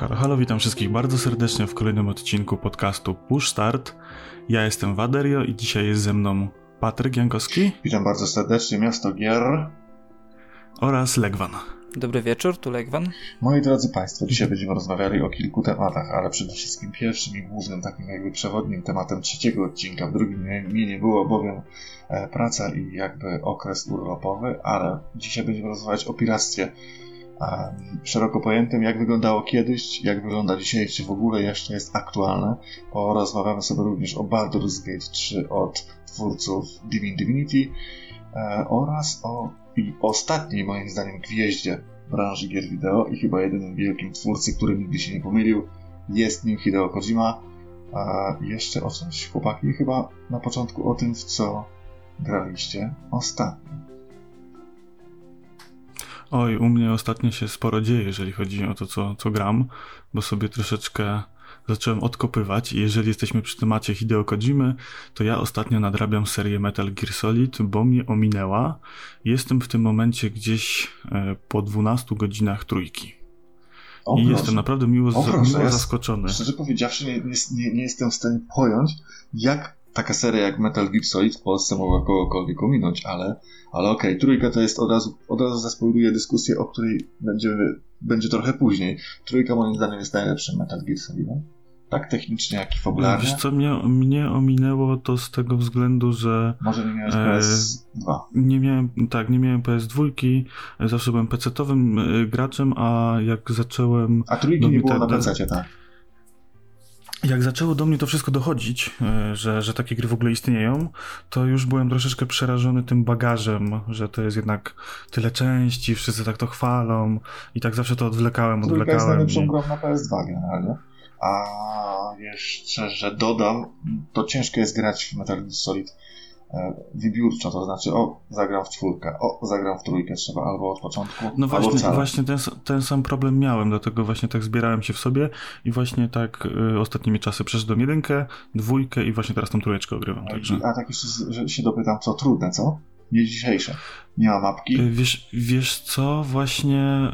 Halo, halo, witam wszystkich bardzo serdecznie w kolejnym odcinku podcastu Push Start. Ja jestem Waderio i dzisiaj jest ze mną Patryk Jankowski. Witam bardzo serdecznie, miasto Gier. Oraz Legwan. Dobry wieczór, tu Legwan. Moi drodzy Państwo, dzisiaj będziemy rozmawiali o kilku tematach, ale przede wszystkim pierwszym i głównym, takim jakby przewodnim tematem trzeciego odcinka, w drugim mnie nie było, bowiem e, praca i jakby okres urlopowy, ale dzisiaj będziemy rozmawiać o piractwie szeroko pojętym, jak wyglądało kiedyś, jak wygląda dzisiaj, czy w ogóle jeszcze jest aktualne. Porozmawiamy sobie również o Baldur's Gate 3 od twórców Divine Divinity e, oraz o i ostatniej, moim zdaniem, gwieździe branży gier wideo i chyba jedynym wielkim twórcy, który nigdy się nie pomylił, jest nim Hideo Kojima. A jeszcze o czymś, chłopaki, chyba na początku o tym, w co graliście ostatnio. Oj, u mnie ostatnio się sporo dzieje, jeżeli chodzi o to, co, co gram, bo sobie troszeczkę zacząłem odkopywać i jeżeli jesteśmy przy temacie Hideo Kojimy, to ja ostatnio nadrabiam serię Metal Gear Solid, bo mnie ominęła. Jestem w tym momencie gdzieś e, po 12 godzinach trójki. O, I proszę. jestem naprawdę miło, o, miło ja zaskoczony. Szczerze powiedziawszy, nie, nie, nie jestem w stanie pojąć, jak taka seria jak Metal Gear Solid w Polsce mogła kogokolwiek ominąć, ale, ale okej, okay, trójka to jest od razu, od razu zaspoiluje dyskusję, o której będzie, będzie trochę później. Trójka moim zdaniem jest najlepszym Metal Gear Solidem. Tak technicznie, jak i fabularnie. Wiesz co, mnie, mnie ominęło to z tego względu, że... Może nie miałeś PS2. Nie miałem, tak, nie miałem PS2, zawsze byłem PC-owym e, graczem, a jak zacząłem... A trójki nie było na PC, tak? Jak zaczęło do mnie to wszystko dochodzić, e, że, że takie gry w ogóle istnieją, to już byłem troszeczkę przerażony tym bagażem, że to jest jednak tyle części, wszyscy tak to chwalą i tak zawsze to odwlekałem, odwlekałem. To jest najlepszą grą na PS2 generalnie. A jeszcze, że dodam, to ciężko jest grać w Metal Gear Solid wybiórczo, to znaczy o, zagram w czwórkę, o, zagram w trójkę, trzeba albo od początku, No właśnie, właśnie ten, ten sam problem miałem, dlatego właśnie tak zbierałem się w sobie i właśnie tak y, ostatnimi czasy przeszedłem jedynkę, dwójkę i właśnie teraz tą trójeczkę ogrywam. Także. A tak jeszcze się dopytam, co trudne, co? Nie dzisiejsze. Nie ma mapki. Y, wiesz, wiesz co, właśnie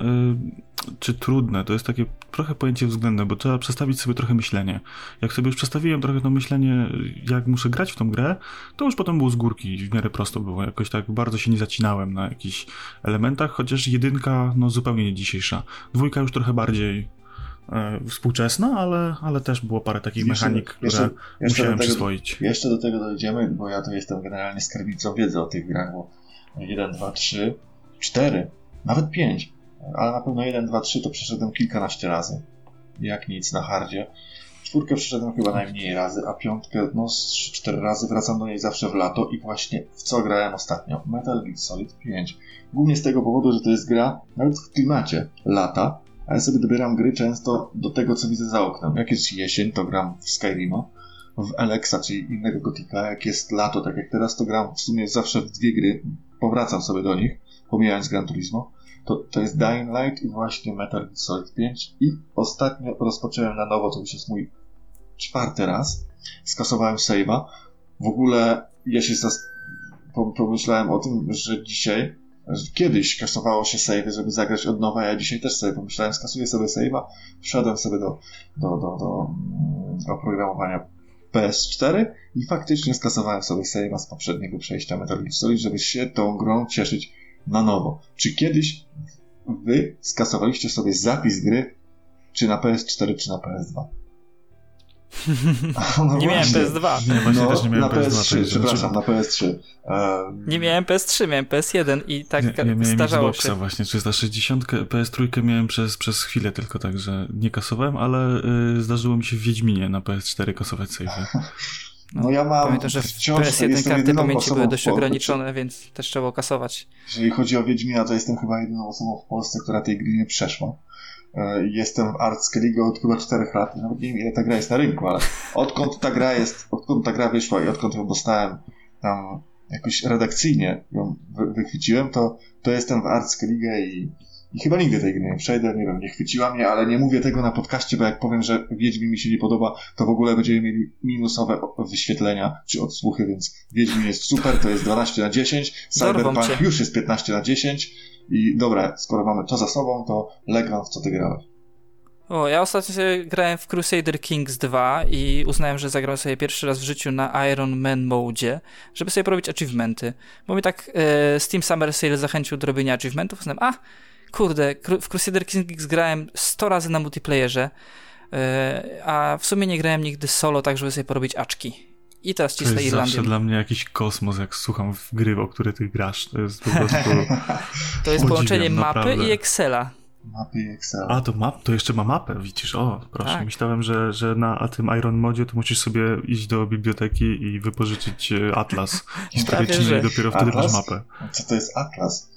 y, czy trudne, to jest takie trochę pojęcie względne, bo trzeba przestawić sobie trochę myślenie. Jak sobie już przestawiłem trochę to myślenie, jak muszę grać w tą grę, to już potem było z górki, w miarę prosto było. Jakoś tak bardzo się nie zacinałem na jakichś elementach, chociaż jedynka, no zupełnie nie dzisiejsza. Dwójka już trochę bardziej współczesna, ale, ale też było parę takich jeszcze, mechanik, które jeszcze, musiałem tego, przyswoić. Jeszcze do tego dojdziemy, bo ja tu jestem generalnie skarbnicą wiedzy o tych grach, bo 1, 2, 3, 4, nawet 5 ale na pewno 1, 2, 3 to przeszedłem kilkanaście razy. Jak nic na hardzie. Czwórkę przeszedłem chyba najmniej razy, a piątkę no z 3-4 razy wracam do niej zawsze w lato i właśnie w co grałem ostatnio? Metal Gear Solid 5. Głównie z tego powodu, że to jest gra nawet w klimacie lata, a ja sobie dobieram gry często do tego, co widzę za oknem. Jak jest jesień, to gram w Skyrima, w Alexa, czyli innego gotika. Jak jest lato, tak jak teraz, to gram w sumie zawsze w dwie gry. Powracam sobie do nich, pomijając Gran Turismo to, to jest Dying Light i właśnie Metal Gear Solid 5 i ostatnio rozpocząłem na nowo, to już jest mój czwarty raz, skasowałem save'a. W ogóle ja się zas- pomyślałem o tym, że dzisiaj kiedyś kasowało się save, żeby zagrać od nowa, ja dzisiaj też sobie pomyślałem, skasuję sobie save'a, wszedłem sobie do, do, do, do, oprogramowania PS4 i faktycznie skasowałem sobie save'a z poprzedniego przejścia Metal Gear Solid, żeby się tą grą cieszyć na nowo. Czy kiedyś wy skasowaliście sobie zapis gry, czy na PS4, czy na PS2? No nie miałem PS2. Nie, właśnie no, też nie miałem na PS3, PS3 przepraszam, na PS3. Um... Nie miałem PS3, miałem PS1 i tak nie, nie miałem starzało Xboxa się. właśnie, 360, PS3 miałem przez, przez chwilę tylko, także nie kasowałem, ale y, zdarzyło mi się w Wiedźminie na PS4 kasować save. No, no ja mam Pamiętam, że wciąż PS1 karty pamięci były dość ograniczone, więc też trzeba kasować. Jeżeli chodzi o Wiedźmina, to jestem chyba jedyną osobą w Polsce, która tej gry nie przeszła. E, jestem w Artskellige od chyba 4 lat. Nawet nie wiem, ile ta gra jest na rynku, ale odkąd ta gra jest, odkąd ta gra wyszła i odkąd ją dostałem tam jakoś redakcyjnie ją wychwyciłem, to, to jestem w Artskellige i i chyba nigdy tej gry nie przejdę, nie wiem, nie chwyciła mnie, ale nie mówię tego na podcaście, bo jak powiem, że Wiedźmin mi się nie podoba, to w ogóle będziemy mieli minusowe wyświetlenia czy odsłuchy, więc Wiedźmin jest super, to jest 12 na 10, Cyberpunk już jest 15 na 10 i dobra, skoro mamy to za sobą, to Legwan w co ty grałeś? O, ja ostatnio grałem w Crusader Kings 2 i uznałem, że zagrałem sobie pierwszy raz w życiu na Iron Man mode, żeby sobie porobić achievementy. Bo mi tak e, Steam Summer Sale zachęcił do robienia achievementów. Uznałem, a kurde, w Crusader Kings grałem 100 razy na multiplayerze, e, a w sumie nie grałem nigdy solo, tak żeby sobie porobić aczki. I teraz cisnę Irlandię. To jest zawsze dla mnie jakiś kosmos, jak słucham w gry, o które ty grasz. To jest po prostu... to jest połączenie mapy naprawdę. i Excela. Mapy i Excel. A, to map, to jeszcze ma mapę, widzisz, o, proszę. Tak. Myślałem, że, że na tym Iron Modzie to musisz sobie iść do biblioteki i wypożyczyć e, Atlas historyczny i dopiero wtedy Atlas? masz mapę. Co to jest Atlas?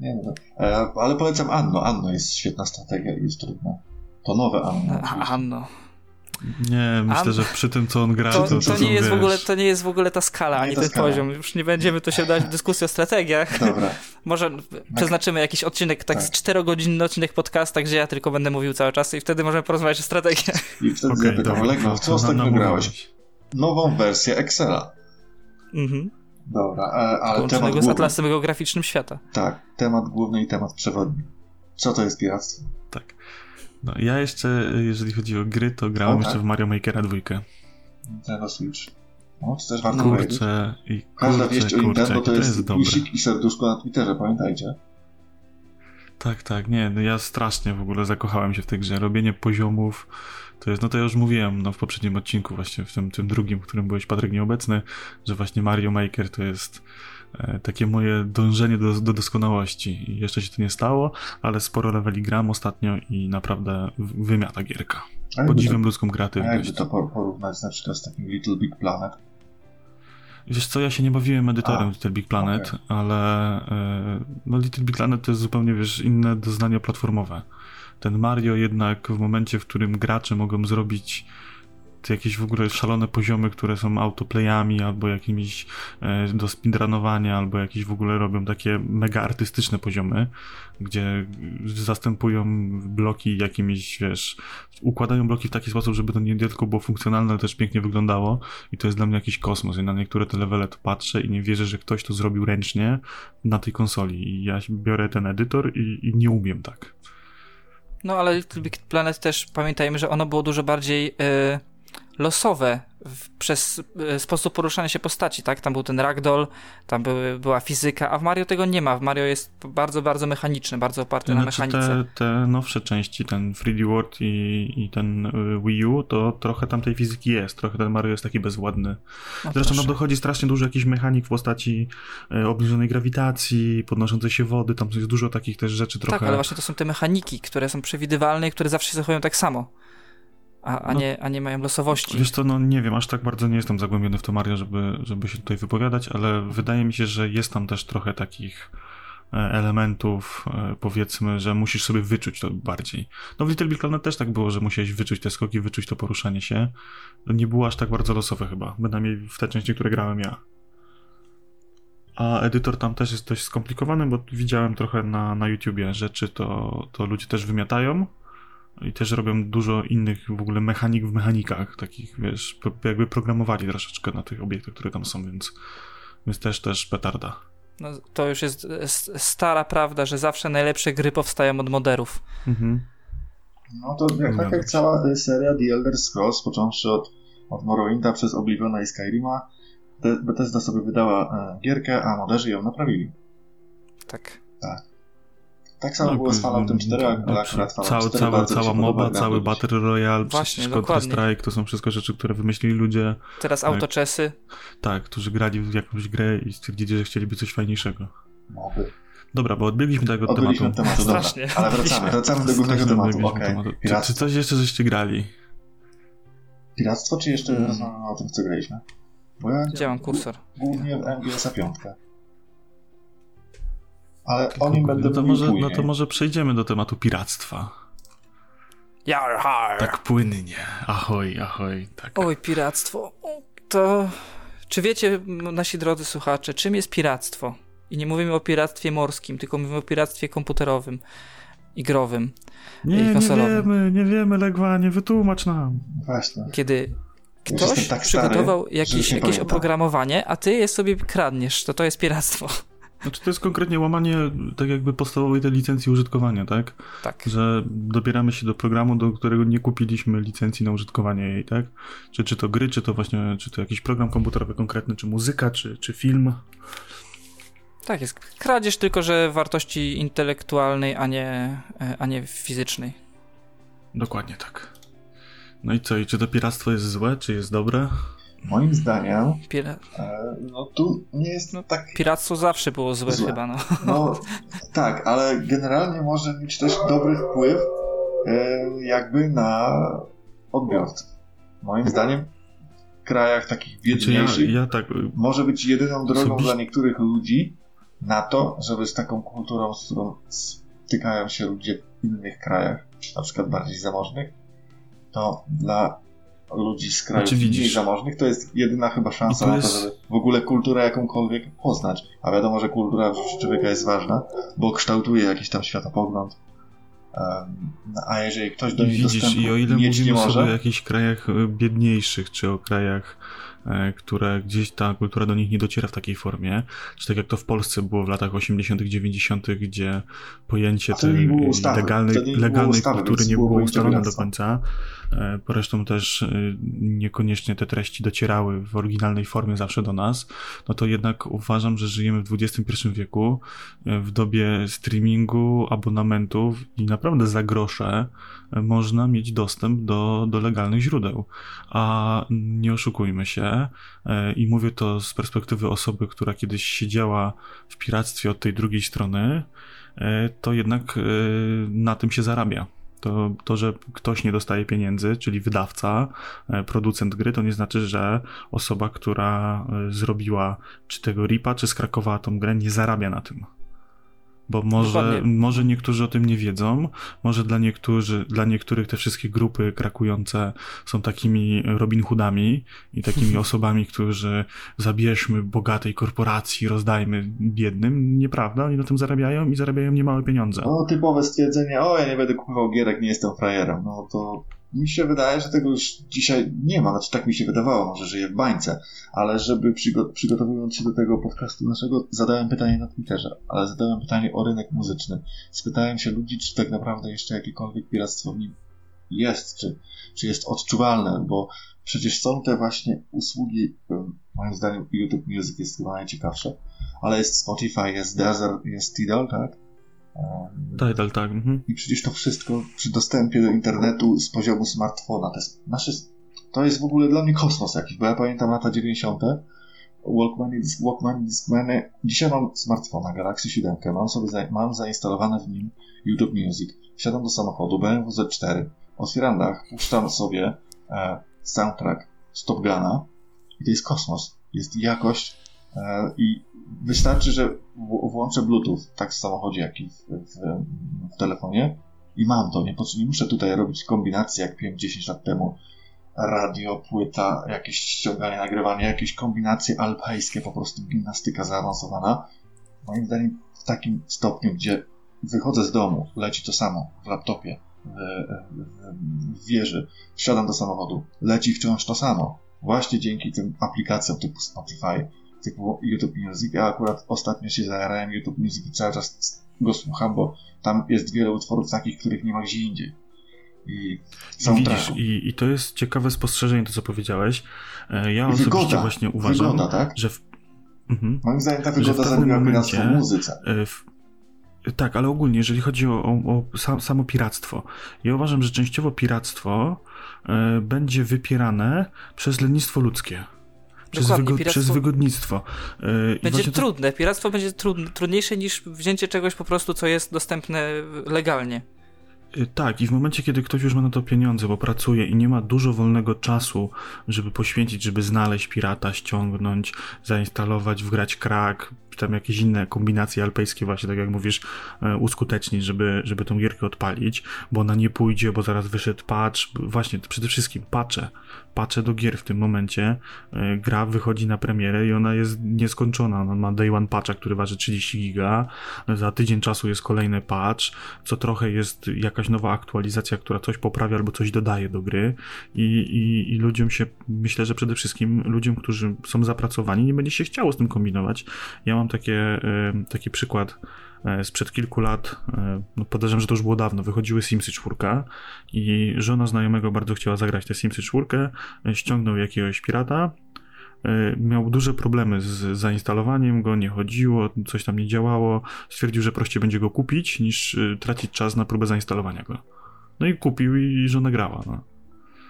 Nie wiem, e, ale polecam Anno. Anno jest świetna strategia i jest trudna. To nowe Anno. Anno. Nie, myślę, że przy tym, co on gra, to, to, to, to nie jest w ogóle, to nie jest w ogóle ta skala, ani ten skala. poziom. Już nie będziemy to się dać w dyskusji o strategiach. Dobra. Może przeznaczymy jakiś odcinek, tak, tak. z czterogodzinny odcinek podcasta, gdzie ja tylko będę mówił cały czas i wtedy możemy porozmawiać o strategiach. I wtedy okay, zapytam, Lego, co ostatnio grałeś? Nową wersję Excela. Mhm. Dobra, e, ale temat główny... z atlasem geograficznym świata. Tak, temat główny i temat przewodni. Co to jest piractwo? Tak. No, ja jeszcze, jeżeli chodzi o gry, to grałem jeszcze w Mario Makera 2. Nintendo Switch. No, to też warto kurczę, i kurczę, Każda wieść o Nintendo to, to jest, jest plusik i serduszko na Twitterze, pamiętajcie. Tak, tak, nie, no ja strasznie w ogóle zakochałem się w tej grze. Robienie poziomów, to jest, no to ja już mówiłem no, w poprzednim odcinku, właśnie w tym, tym drugim, w którym byłeś Patryk nieobecny, że właśnie Mario Maker to jest takie moje dążenie do, do doskonałości. Jeszcze się to nie stało, ale sporo leveli gram ostatnio i naprawdę wymiata gierka. Podziwiam to, ludzką kreatywność. A jakby to porównać na przykład z takim Little Big Planet? Wiesz co, ja się nie bawiłem edytorem a, Little Big Planet, okay. ale e, no Little Big Planet to jest zupełnie, wiesz, inne doznania platformowe. Ten Mario jednak w momencie, w którym gracze mogą zrobić jakieś w ogóle szalone poziomy, które są autoplayami albo jakimiś e, do speedrunowania, albo jakieś w ogóle robią takie mega artystyczne poziomy, gdzie zastępują bloki jakimiś, wiesz, układają bloki w taki sposób, żeby to nie tylko było funkcjonalne, ale też pięknie wyglądało. I to jest dla mnie jakiś kosmos. I na niektóre te levele to patrzę i nie wierzę, że ktoś to zrobił ręcznie na tej konsoli. I ja biorę ten edytor i, i nie umiem tak. No ale Little Big Planet też pamiętajmy, że ono było dużo bardziej yy losowe w, przez e, sposób poruszania się postaci, tak? Tam był ten ragdoll, tam były, była fizyka, a w Mario tego nie ma. W Mario jest bardzo, bardzo mechaniczny, bardzo oparty znaczy na mechanice. Te, te nowsze części, ten 3D World i, i ten e, Wii U, to trochę tam tej fizyki jest, trochę ten Mario jest taki bezładny. No Zresztą nam dochodzi strasznie dużo jakichś mechanik w postaci e, obniżonej grawitacji, podnoszącej się wody, tam jest dużo takich też rzeczy trochę... Tak, ale właśnie to są te mechaniki, które są przewidywalne i które zawsze się zachowują tak samo a, a, no, nie, a nie mają losowości. Wiesz co, no nie wiem, aż tak bardzo nie jestem zagłębiony w to Mario, żeby, żeby się tutaj wypowiadać, ale wydaje mi się, że jest tam też trochę takich e, elementów, e, powiedzmy, że musisz sobie wyczuć to bardziej. No w Little Big Planet też tak było, że musiałeś wyczuć te skoki, wyczuć to poruszanie się. Nie było aż tak bardzo losowe chyba, bynajmniej w te części, które grałem ja. A edytor tam też jest dość skomplikowany, bo widziałem trochę na, na YouTubie rzeczy, to, to ludzie też wymiatają i też robią dużo innych w ogóle mechanik w mechanikach, takich, wiesz, jakby programowali troszeczkę na tych obiektach, które tam są, więc, więc też, też petarda. No, to już jest stara prawda, że zawsze najlepsze gry powstają od moderów. Mhm. No to jak, tak jak cała seria The Elder Scrolls, począwszy od, od Morrowinda przez Obliviona i Skyrima, Bethesda sobie wydała e, gierkę, a moderzy ją naprawili. Tak. Tak. Tak samo no, było z Falloutem 4, ale akurat Fallout cały, 4 cały, Cała moba, cały Battle Royale, Właśnie, Counter Strike, to są wszystko rzeczy, które wymyślili ludzie. Teraz tak, autoczesy. Tak, którzy grali w jakąś grę i stwierdzili, że chcieliby coś fajniejszego. Moby. Dobra, bo odbiegliśmy tego od tematu. Od tematu Strasznie. Ale wracamy, wracamy do głównego tematu. Okay. tematu. Czy, czy, coś jeszcze żeście grali? Piractwo, czy jeszcze hmm. rozmawiamy o tym, co graliśmy? Bo ja Działam kursor. Głównie w MGS-a 5 ale o nim będę no to może, No to może przejdziemy do tematu piractwa. Jarhar. Tak płynnie. Ahoj, ahoj. Tak. Oj, piractwo. To... Czy wiecie, nasi drodzy słuchacze, czym jest piractwo? I nie mówimy o piractwie morskim, tylko mówimy o piractwie komputerowym i growym. Nie, i konsolowym. nie wiemy, nie wiemy, Legwanie, wytłumacz nam. Właśnie. Kiedy ktoś tak przygotował stary, jakieś, jakieś oprogramowanie, a ty je sobie kradniesz, to to jest piractwo. Znaczy to jest konkretnie łamanie tak jakby podstawowej tej licencji użytkowania, tak? Tak. Że dobieramy się do programu, do którego nie kupiliśmy licencji na użytkowanie jej, tak? Czy, czy to gry, czy to właśnie, czy to jakiś program komputerowy konkretny, czy muzyka, czy, czy film. Tak jest. Kradzież tylko, że wartości intelektualnej, a nie, e, a nie fizycznej. Dokładnie tak. No i co, i czy to piractwo jest złe, czy jest dobre? Moim zdaniem, Pira... e, no tu nie jest no tak. Piractwo zawsze było złe, Złe. chyba, no. No tak, ale generalnie może mieć też dobry wpływ e, jakby na odbiorców. Moim zdaniem w krajach takich Czy ja, biedniejszych ja tak, może być jedyną drogą Osobiście- dla niektórych ludzi na to, żeby z taką kulturą, z którą stykają się ludzie w innych krajach, na przykład bardziej zamożnych, to dla ludzi z krajów Znaczy, mniej zamożnych to jest jedyna chyba szansa to na to, jest- żeby w ogóle kulturę jakąkolwiek poznać. A wiadomo, że kultura człowieka jest ważna, bo kształtuje jakiś tam światopogląd. Em, a jeżeli ktoś do niej widzisz, dostępu i o ile mieć nie mówimy sobie o może, jakichś krajach e, biedniejszych, czy o krajach, które gdzieś ta kultura do nich nie dociera w takiej formie, czy tak jak to w Polsce było w latach 80., 90., gdzie pojęcie tej legalnej, nie legalnej ustawy, kultury nie było ustalone do końca. E, Zresztą też e, niekoniecznie te treści docierały w oryginalnej formie zawsze do nas, no to jednak uważam, że żyjemy w XXI wieku, e, w dobie streamingu, abonamentów i naprawdę za grosze e, można mieć dostęp do, do legalnych źródeł. A nie oszukujmy się, e, i mówię to z perspektywy osoby, która kiedyś siedziała w piractwie od tej drugiej strony, e, to jednak e, na tym się zarabia. To, to, że ktoś nie dostaje pieniędzy, czyli wydawca, producent gry, to nie znaczy, że osoba, która zrobiła czy tego ripa, czy skrakowała tą grę, nie zarabia na tym. Bo może, Dokładnie. może niektórzy o tym nie wiedzą, może dla, niektórzy, dla niektórych te wszystkie grupy krakujące są takimi Robin Hoodami i takimi osobami, którzy zabierzmy bogatej korporacji, rozdajmy biednym. Nieprawda, oni na tym zarabiają i zarabiają niemałe pieniądze. No, typowe stwierdzenie, o ja nie będę kupował gierek, nie jestem frajerem. No to mi się wydaje, że tego już dzisiaj nie ma. Znaczy tak mi się wydawało, może żyję w bańce. Ale żeby przygo- przygotowując się do tego podcastu naszego, zadałem pytanie na Twitterze, ale zadałem pytanie o rynek muzyczny. Spytałem się ludzi, czy tak naprawdę jeszcze jakiekolwiek piractwo w nim jest, czy, czy jest odczuwalne, bo przecież są te właśnie usługi, moim zdaniem YouTube Music jest chyba najciekawsze, ale jest Spotify, jest Deezer, jest Tidal, tak? Tidal, tak. Mhm. i przecież to wszystko przy dostępie do internetu z poziomu smartfona. To jest, nasze, to jest w ogóle dla mnie kosmos jakiś, bo ja pamiętam lata 90. Walkmany, Walkmany, Discmany. Dzisiaj mam smartfona Galaxy 7, mam sobie za, mam zainstalowane w nim YouTube Music. Wsiadam do samochodu, BMW Z4, otwieram dach, puszczam sobie e, soundtrack z Top Guna i to jest kosmos. Jest jakość e, i wystarczy, że włączę Bluetooth tak w samochodzie, jak i w, w, w telefonie i mam to. Nie, nie muszę tutaj robić kombinacji jak 5-10 lat temu. Radio, płyta, jakieś ściąganie, nagrywanie, jakieś kombinacje alpejskie, po prostu gimnastyka zaawansowana. Moim zdaniem w takim stopniu, gdzie wychodzę z domu, leci to samo w laptopie, w, w, w wieży, wsiadam do samochodu, leci wciąż to samo. Właśnie dzięki tym aplikacjom typu Spotify, typu YouTube Music. Ja akurat ostatnio się zajarałem YouTube Music i cały czas go słucham, bo tam jest wiele utworów takich, których nie ma gdzie indziej. I Widzisz, i, i to jest ciekawe spostrzeżenie, to co powiedziałeś. E, Ja osobiście wygoda. właśnie uważam, Wygoda, tak? że w, mhm, Moim zdaniem ta wygoda momencie- piractwo w muzyce. e, w, tak, ale ogólnie, jeżeli chodzi o, o, o sam, samo piractwo, ja uważam, że częściowo piractwo e, będzie wypierane przez lenistwo ludzkie. Przez, wygo- piractwo- przez wygodnictwo. I Będzie to- trudne. Piractwo będzie trud, trudniejsze niż wzięcie czegoś po prostu, co jest dostępne legalnie. Y, Tak, i w momencie, kiedy ktoś już ma na to pieniądze, bo pracuje i nie ma dużo wolnego czasu, żeby poświęcić, żeby znaleźć pirata, ściągnąć, zainstalować, wgrać krak, czy tam jakieś inne kombinacje alpejskie, właśnie tak jak mówisz, e, uskutecznić, żeby, żeby tą gierkę odpalić, bo ona nie pójdzie, bo zaraz wyszedł patch. Właśnie, przede wszystkim patche. Patche do gier w tym momencie. E, Gra wychodzi na premierę i ona jest nieskończona. Ona ma day one patcha, który waży 30 giga. Za tydzień czasu jest kolejny patch co trochę jest jakaś nowa aktualizacja, która coś poprawia albo coś dodaje do gry i, i, i ludziom się, myślę, że przede wszystkim ludziom, którzy są zapracowani, nie będzie się chciało z tym kombinować. Ja mam mam takie, taki przykład sprzed kilku lat, no podejrzewam, że to już było dawno, wychodziły Simsy 4 i żona znajomego bardzo chciała zagrać te Simsy 4, ściągnął jakiegoś pirata, miał duże problemy z zainstalowaniem go, nie chodziło, coś tam nie działało, stwierdził, że prościej będzie go kupić niż tracić czas na próbę zainstalowania go. No i kupił i żona grała. No.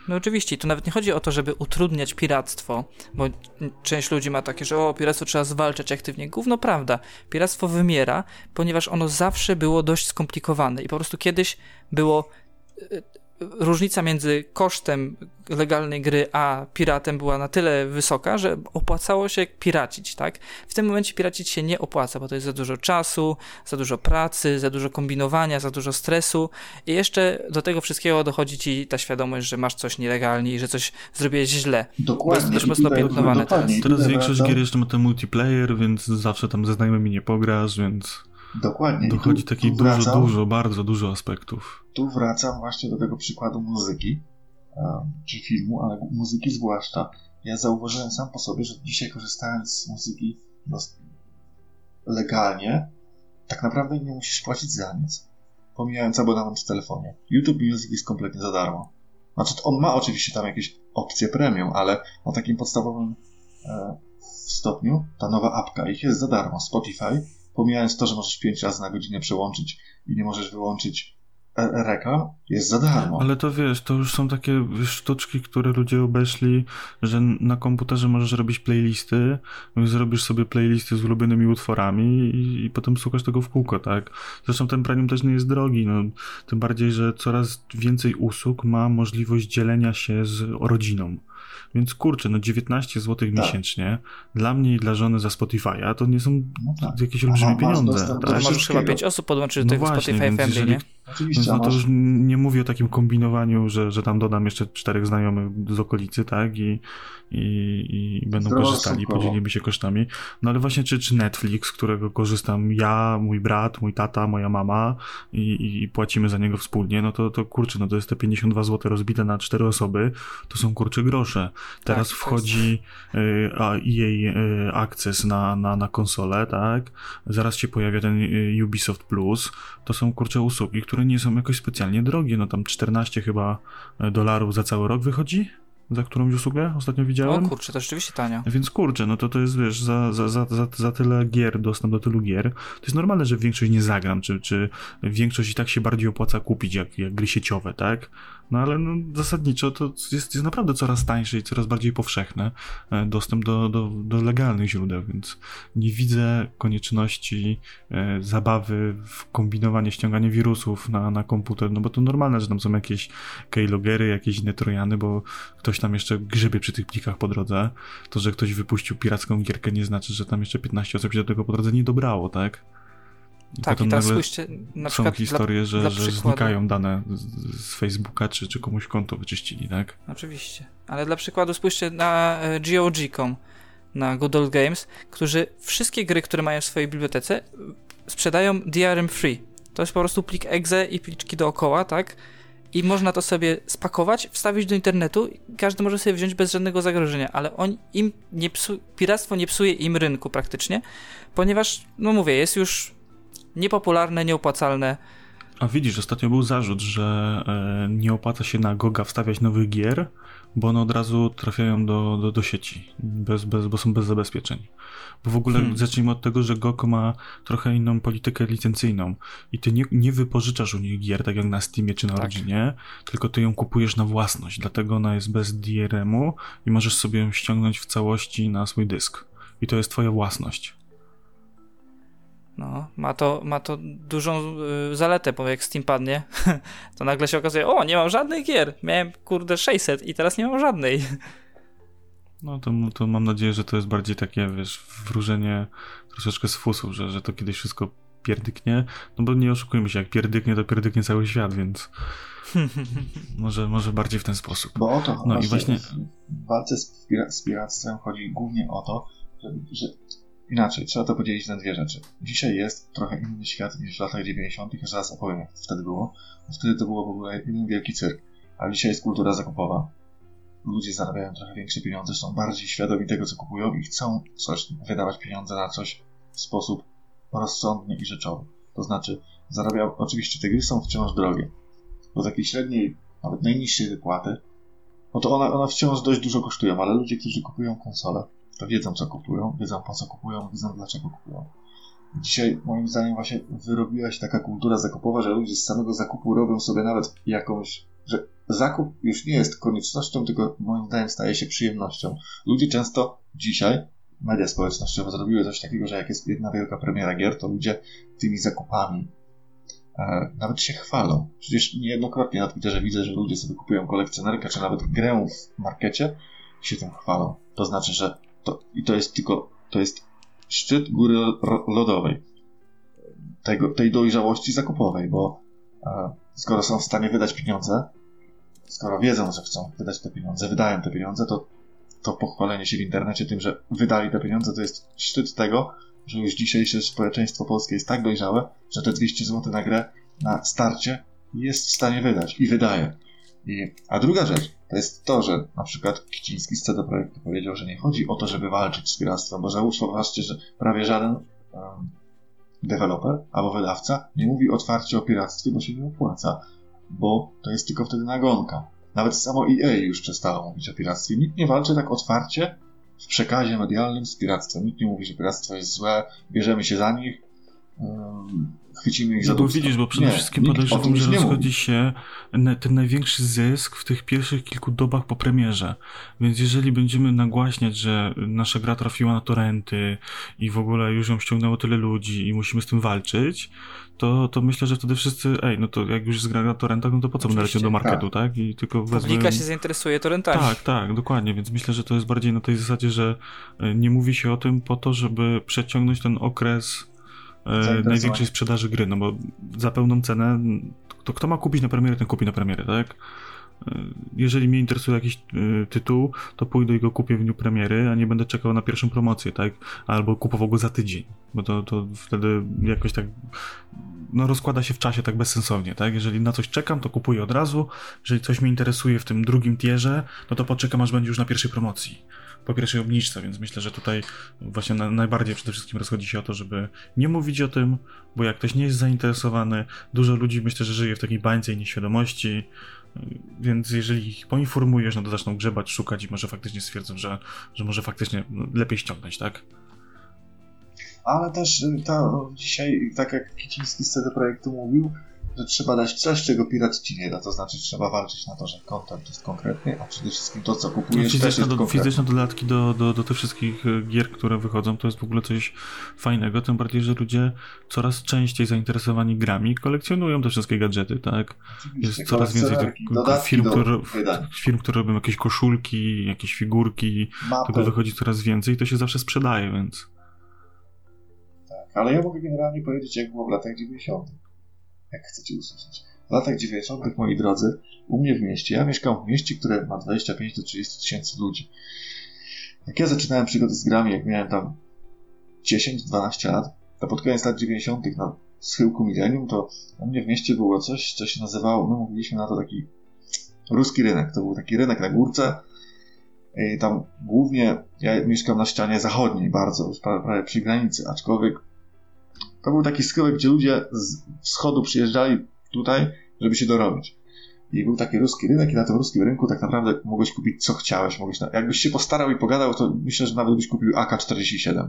No oczywiście, tu nawet nie chodzi o to, żeby utrudniać piractwo, bo część ludzi ma takie, że o, piractwo trzeba zwalczać aktywnie. Gówno prawda. Piractwo wymiera, ponieważ ono zawsze było dość skomplikowane i po prostu kiedyś było e, różnica między kosztem legalnej gry a piratem była na tyle wysoka, że opłacało się piracić, tak? W tym momencie piracić się nie opłaca, bo to jest za dużo czasu, za dużo pracy, za dużo kombinowania, za dużo stresu i jeszcze do tego wszystkiego dochodzi ci ta świadomość, że masz coś nielegalnie i że coś zrobiłeś źle. Dokładnie. To jest dość mocno piętnowane teraz. Teraz większość gier jeszcze ma ten multiplayer, więc zawsze tam ze znajomymi nie pograsz, więc... Dokładnie. Dochodzi takich dużo, wracam, dużo, bardzo dużo aspektów. Tu wracam właśnie do tego przykładu muzyki, czy filmu, ale muzyki zwłaszcza. Ja zauważyłem sam po sobie, że dzisiaj korzystając z muzyki legalnie, tak naprawdę nie musisz płacić za nic. Pomijając abonament w telefonie. YouTube Music jest kompletnie za darmo. Znaczy, on ma oczywiście tam jakieś opcje premium, ale na takim podstawowym e, stopniu ta nowa apka ich jest za darmo. Spotify pomijając to, że możesz 5 razy na godzinę przełączyć i nie możesz wyłączyć e, reklam, jest za darmo. Ale to wiesz, to już są takie sztuczki, które ludzie obeszli, że na komputerze możesz robić playlisty, zrobisz sobie playlisty z ulubionymi utworami i, i potem słuchasz tego w kółko, tak? Zresztą ten premium też nie jest drogi, no, tym bardziej, że coraz więcej usług ma możliwość dzielenia się z rodziną. Więc kurczę, no 19 zł tak. miesięcznie dla mnie i dla żony za Spotify'a to nie są no tak. jakieś olbrzymie pieniądze. Tak? Możesz chyba 5 osób podłączyć do no tego właśnie, Spotify Family, jeżeli, nie? Oczywiście. No to już nie mówię o takim kombinowaniu, że, że tam dodam jeszcze czterech znajomych z okolicy, tak? I, i, i będą korzystali, podzielimy się kosztami. No ale właśnie czy, czy Netflix, którego korzystam ja, mój brat, mój tata, moja mama i, i płacimy za niego wspólnie, no to, to kurczę, no to jest te 52 zł rozbite na cztery osoby, to są kurcze grosze. Teraz tak, wchodzi y, a, jej y, na, na, na konsolę, tak? Zaraz się pojawia ten y, Ubisoft Plus. To są kurcze usługi, które nie są jakoś specjalnie drogie, no tam 14 chyba dolarów za cały rok wychodzi? Za którąś usługę ostatnio widziałem. O kurczę, to rzeczywiście tanio. Więc kurczę, no to to jest, wiesz, za, za, za, za, za tyle gier, dostęp do tylu gier, to jest normalne, że większość nie zagram, czy, czy większość i tak się bardziej opłaca kupić, jak, jak gry sieciowe, tak? No ale no, zasadniczo to jest, jest naprawdę coraz tańsze i coraz bardziej powszechne e, dostęp do, do, do legalnych źródeł, więc nie widzę konieczności e, zabawy w kombinowanie, ściąganie wirusów na, na komputer, no bo to normalne, że tam są jakieś keylogery, jakieś inne trojany, bo ktoś tam jeszcze grzebie przy tych plikach po drodze. To, że ktoś wypuścił piracką gierkę nie znaczy, że tam jeszcze 15 osób się do tego po drodze nie dobrało, tak? I tak, i teraz spójrzcie, na są historie, dla, że, dla że znikają dane z, z, Facebooka, czy, czy komuś konto wyczyścili, tak? Oczywiście. Ale dla przykładu spójrzcie na e, GOG.com, na Good Old Games, którzy wszystkie gry, które mają w swojej bibliotece, sprzedają DRM free. To jest po prostu plik exe i pliczki dookoła, tak? I można to sobie spakować, wstawić do internetu i każdy może sobie wziąć bez żadnego zagrożenia, ale on, im nie psu, piractwo nie psuje im rynku praktycznie, ponieważ, no mówię, jest już niepopularne, nieopłacalne. A widzisz, ostatnio był zarzut, że e, nie opłaca się na Goga wstawiać nowych gier, bo one od razu trafiają do, do, do sieci, bez, bez, bo są bez zabezpieczeń. Bo w ogóle hmm. zacznijmy od tego, że GOG ma trochę inną politykę licencyjną i ty nie, nie wypożyczasz u nich gier, tak jak na Steamie czy na tak. Rodzinie, tylko ty ją kupujesz na własność, dlatego ona jest bez DRM-u i możesz sobie ją ściągnąć w całości na swój dysk. I to jest twoja własność. No, ma to, ma to dużą y, zaletę, bo jak Steam padnie, to nagle się okazuje, o, nie mam żadnych gier. Miałem, kurde, 600 i teraz nie mam żadnej. No to, to mam nadzieję, że to jest bardziej takie, wiesz, wróżenie troszeczkę z fusów, że, że to kiedyś wszystko pierdyknie. No bo nie oszukujmy się, jak pierdyknie, to pierdyknie cały świat, więc może, może bardziej w ten sposób. Bo o to no i właśnie w walce z, z piractwem chodzi głównie o to, że, że Inaczej, trzeba to podzielić na dwie rzeczy. Dzisiaj jest trochę inny świat niż w latach 90., ja zaraz opowiem, jak wtedy było. Wtedy to było w ogóle jeden wielki cyrk. A dzisiaj jest kultura zakupowa. Ludzie zarabiają trochę większe pieniądze, są bardziej świadomi tego, co kupują i chcą coś wydawać pieniądze na coś, w sposób rozsądny i rzeczowy. To znaczy, zarabiał, oczywiście te gry są wciąż drogie. Do takiej średniej, nawet najniższej wypłaty, no to one, one wciąż dość dużo kosztują, ale ludzie, którzy kupują konsole, to wiedzą, co kupują, wiedzą, po co kupują, wiedzą, dlaczego kupują. Dzisiaj, moim zdaniem, właśnie wyrobiła się taka kultura zakupowa, że ludzie z samego zakupu robią sobie nawet jakąś, że zakup już nie jest koniecznością, tylko moim zdaniem staje się przyjemnością. Ludzie często dzisiaj, media społecznościowe zrobiły coś takiego, że jak jest jedna wielka premiera gier, to ludzie tymi zakupami e, nawet się chwalą. Przecież niejednokrotnie na Twitterze widzę, że ludzie sobie kupują kolekcjonerkę, czy nawet grę w markecie i się tym chwalą. To znaczy, że to, i to jest tylko, to jest szczyt góry lodowej tego, tej dojrzałości zakupowej, bo e, skoro są w stanie wydać pieniądze, skoro wiedzą, że chcą wydać te pieniądze, wydają te pieniądze, to, to pochwalenie się w internecie tym, że wydali te pieniądze, to jest szczyt tego, że już dzisiejsze społeczeństwo polskie jest tak dojrzałe, że te 200 zł na grę na starcie jest w stanie wydać i wydaje. I, a druga rzecz to jest to, że na przykład Kiciński z CD Projektu powiedział, że nie chodzi o to, żeby walczyć z piractwem, bo zauważcie, że prawie żaden um, deweloper albo wydawca nie mówi otwarcie o piractwie, bo się nie opłaca, bo to jest tylko wtedy nagonka. Nawet samo EA już przestało mówić o piractwie. Nikt nie walczy tak otwarcie w przekazie medialnym z piractwem. Nikt nie mówi, że piractwo jest złe, bierzemy się za nich, chwycimy ich za bo widzisz, bo przede nie, wszystkim podejrzewam, że rozchodzi się ten największy zysk w tych pierwszych kilku dobach po premierze. Więc jeżeli będziemy nagłaśniać, że nasza gra trafiła na torenty i w ogóle już ją ściągnęło tyle ludzi i musimy z tym walczyć, to, to myślę, że wtedy wszyscy, ej, no to jak już jest gra na torrentach, no to po co będę leciał do marketu, tak? tak? I tylko wezmę... Publika się zainteresuje torrentami. Tak, tak, dokładnie, więc myślę, że to jest bardziej na tej zasadzie, że e, nie mówi się o tym po to, żeby przeciągnąć ten okres największej sprzedaży gry, no bo za pełną cenę, to kto ma kupić na premierę, ten kupi na premierę, tak? E, jeżeli mnie interesuje jakiś e, tytuł, to pójdę i go kupię w dniu premiery, a nie będę czekał na pierwszą promocję, tak? Albo kupował go za tydzień, bo to, to wtedy jakoś tak no, rozkłada się w czasie tak bezsensownie, tak? Jeżeli na coś czekam, to kupuję od razu. Jeżeli coś mnie interesuje w tym drugim tierze, no to poczekam, aż będzie już na pierwszej promocji po pierwszej obniżce, więc myślę, że tutaj właśnie na, najbardziej przede wszystkim rozchodzi się o to, żeby nie mówić o tym, bo jak ktoś nie jest zainteresowany, dużo ludzi myślę, że żyje w takiej bańce i nieświadomości, więc jeżeli ich poinformujesz, no to zaczną grzebać, szukać i może faktycznie stwierdzą, że, że może faktycznie lepiej ściągnąć, tak? Ale też y, to dzisiaj, tak jak Kiciński z CD Projektu mówił, że trzeba dać coś, czego pirat ci nie da. To znaczy trzeba walczyć na to, że content jest konkretny, a przede wszystkim to, co kupujesz, no, fizyczne, do, fizyczne dodatki do, do, do tych wszystkich e, gier, które wychodzą, to jest w ogóle coś fajnego, tym bardziej, że ludzie coraz częściej zainteresowani grami kolekcjonują te wszystkie gadżety, tak? Oczywiście, jest coraz więcej tych firm, które, firm, które robią jakieś koszulki, jakieś figurki, Mapy. tego wychodzi coraz więcej i to się zawsze sprzedaje, więc... Tak, ale ja mogę generalnie powiedzieć, jak było w latach 90 jak chcecie usłyszeć. W latach 90., moi drodzy, u mnie w mieście, ja mieszkam w mieście, które ma 25 do 30 tysięcy ludzi. Jak ja zaczynałem przygody z grami, jak miałem tam 10-12 lat, to pod koniec lat 90. na schyłku milenium, to u mnie w mieście było coś, co się nazywało, my mówiliśmy na to taki ruski rynek. To był taki rynek na górce. I tam głównie ja mieszkam na ścianie zachodniej, bardzo, prawie przy granicy, aczkolwiek to był taki schyłek, gdzie ludzie z wschodu przyjeżdżali tutaj, żeby się dorobić. I był taki ruski rynek i na tym ruskim rynku tak naprawdę mogłeś kupić co chciałeś. Mogłeś na... Jakbyś się postarał i pogadał, to myślę, że nawet byś kupił AK-47.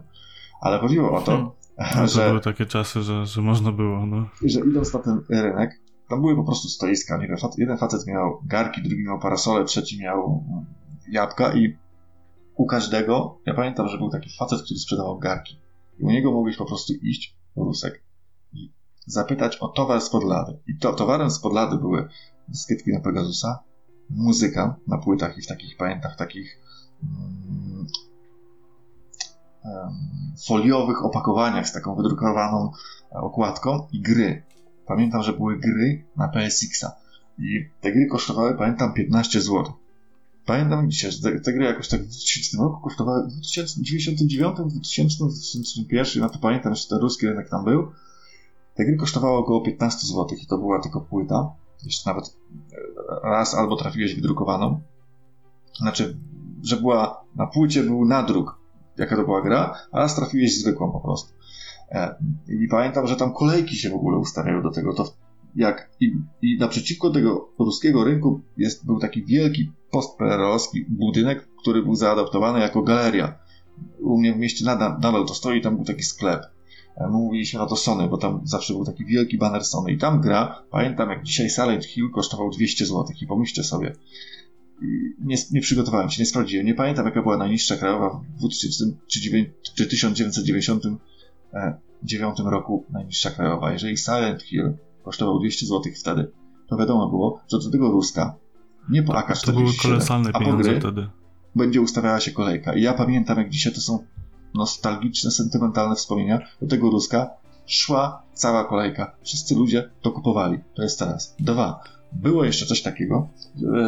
Ale chodziło o to, hmm. że... To były takie czasy, że, że można było, no. Że idąc na ten rynek, tam były po prostu stoiska. Nie wiem, jeden facet miał garki, drugi miał parasole, trzeci miał jabłka i u każdego, ja pamiętam, że był taki facet, który sprzedawał garki. I u niego mogłeś po prostu iść, Rusek i zapytać o towar z podlady. I to, towarem z podlady były dyskietki na Pegasusa, muzyka na płytach i w takich, pamiętam, w takich um, foliowych opakowaniach z taką wydrukowaną okładką i gry. Pamiętam, że były gry na PSX-a. I te gry kosztowały, pamiętam, 15 zł. Pamiętam że te, gry jakoś tak w 2000 roku kosztowały w 1999, 2000, 2001, no to pamiętam, że ten ruski rynek tam był. Te gry kosztowały około 15 zł i to była tylko płyta. Jeszcze nawet e, raz albo trafiłeś wydrukowaną. Znaczy, że była na płycie był nadruk, jaka to była gra, a raz trafiłeś zwykłą po prostu. E, I pamiętam, że tam kolejki się w ogóle ustawiają do tego. To jak i, i naprzeciwko tego ruskiego rynku jest, był taki wielki postperelowski budynek, który był zaadaptowany jako galeria. U mnie w mieście nadal, nadal to stoi, tam był taki sklep. My mówiliśmy na to Sony, bo tam zawsze był taki wielki banner Sony. I tam gra, pamiętam jak dzisiaj Silent Hill kosztował 200 zł. I pomyślcie sobie, nie, nie, przygotowałem się, nie sprawdziłem. Nie pamiętam, jaka była najniższa krajowa w 2000 czy, 9, czy 1999 roku najniższa krajowa. Jeżeli Silent Hill kosztował 200 zł wtedy, to wiadomo było, że do tego Ruska nie po AK-47, To były kolosalne a po gry wtedy. będzie ustawiała się kolejka. I ja pamiętam, jak dzisiaj to są nostalgiczne, sentymentalne wspomnienia, do tego Ruska szła cała kolejka. Wszyscy ludzie to kupowali. To jest teraz. Dwa. Było jeszcze coś takiego,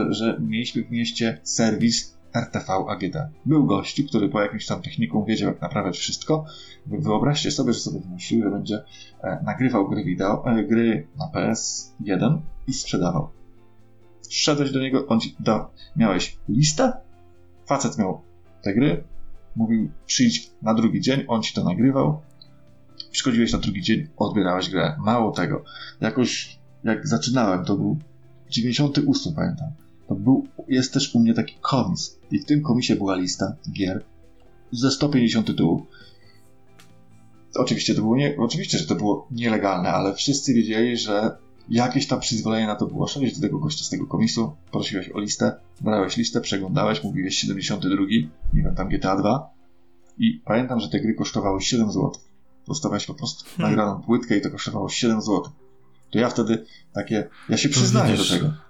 że mieliśmy w mieście serwis RTV AGD. Był gościu, który po jakimś tam technikum wiedział, jak naprawiać wszystko. Wyobraźcie sobie, że sobie wymyślił, że będzie e, nagrywał gry wideo, e, gry na PS1 i sprzedawał. Wszedłeś do niego, on ci miałeś listę, facet miał te gry, mówił przyjdź na drugi dzień, on ci to nagrywał, przychodziłeś na drugi dzień, odbierałeś grę. Mało tego, jakoś jak zaczynałem, to był 98 pamiętam, to był, jest też u mnie taki komis i w tym komisie była lista gier ze 150 tytułów. Oczywiście to było nie, oczywiście, że to było nielegalne, ale wszyscy wiedzieli, że jakieś tam przyzwolenie na to było. Szedłeś do tego gościa z tego komisu, prosiłeś o listę, brałeś listę, przeglądałeś, mówiłeś 72, nie wiem, tam GTA 2 i pamiętam, że te gry kosztowały 7 zł. Dostawałeś po prostu Hmm. nagraną płytkę i to kosztowało 7 zł. To ja wtedy takie, ja się To przyznaję widzisz, do tego.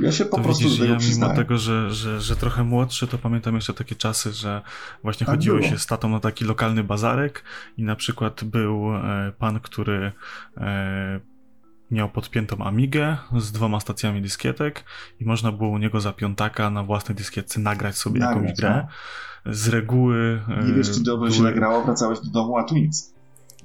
Ja się po to prostu widzisz, ja mimo tego, że, że, że trochę młodszy, to pamiętam jeszcze takie czasy, że właśnie Tak chodziło było. się z tatą na taki lokalny bazarek i na przykład był e, pan, który e, miał podpiętą Amigę z dwoma stacjami dyskietek i można było u niego za piątaka na własnej dyskietce nagrać sobie Nagrać, jakąś grę. Z reguły... e, Nie wiesz, czy dobrze się nagrało, wracałeś do domu, a tu nic.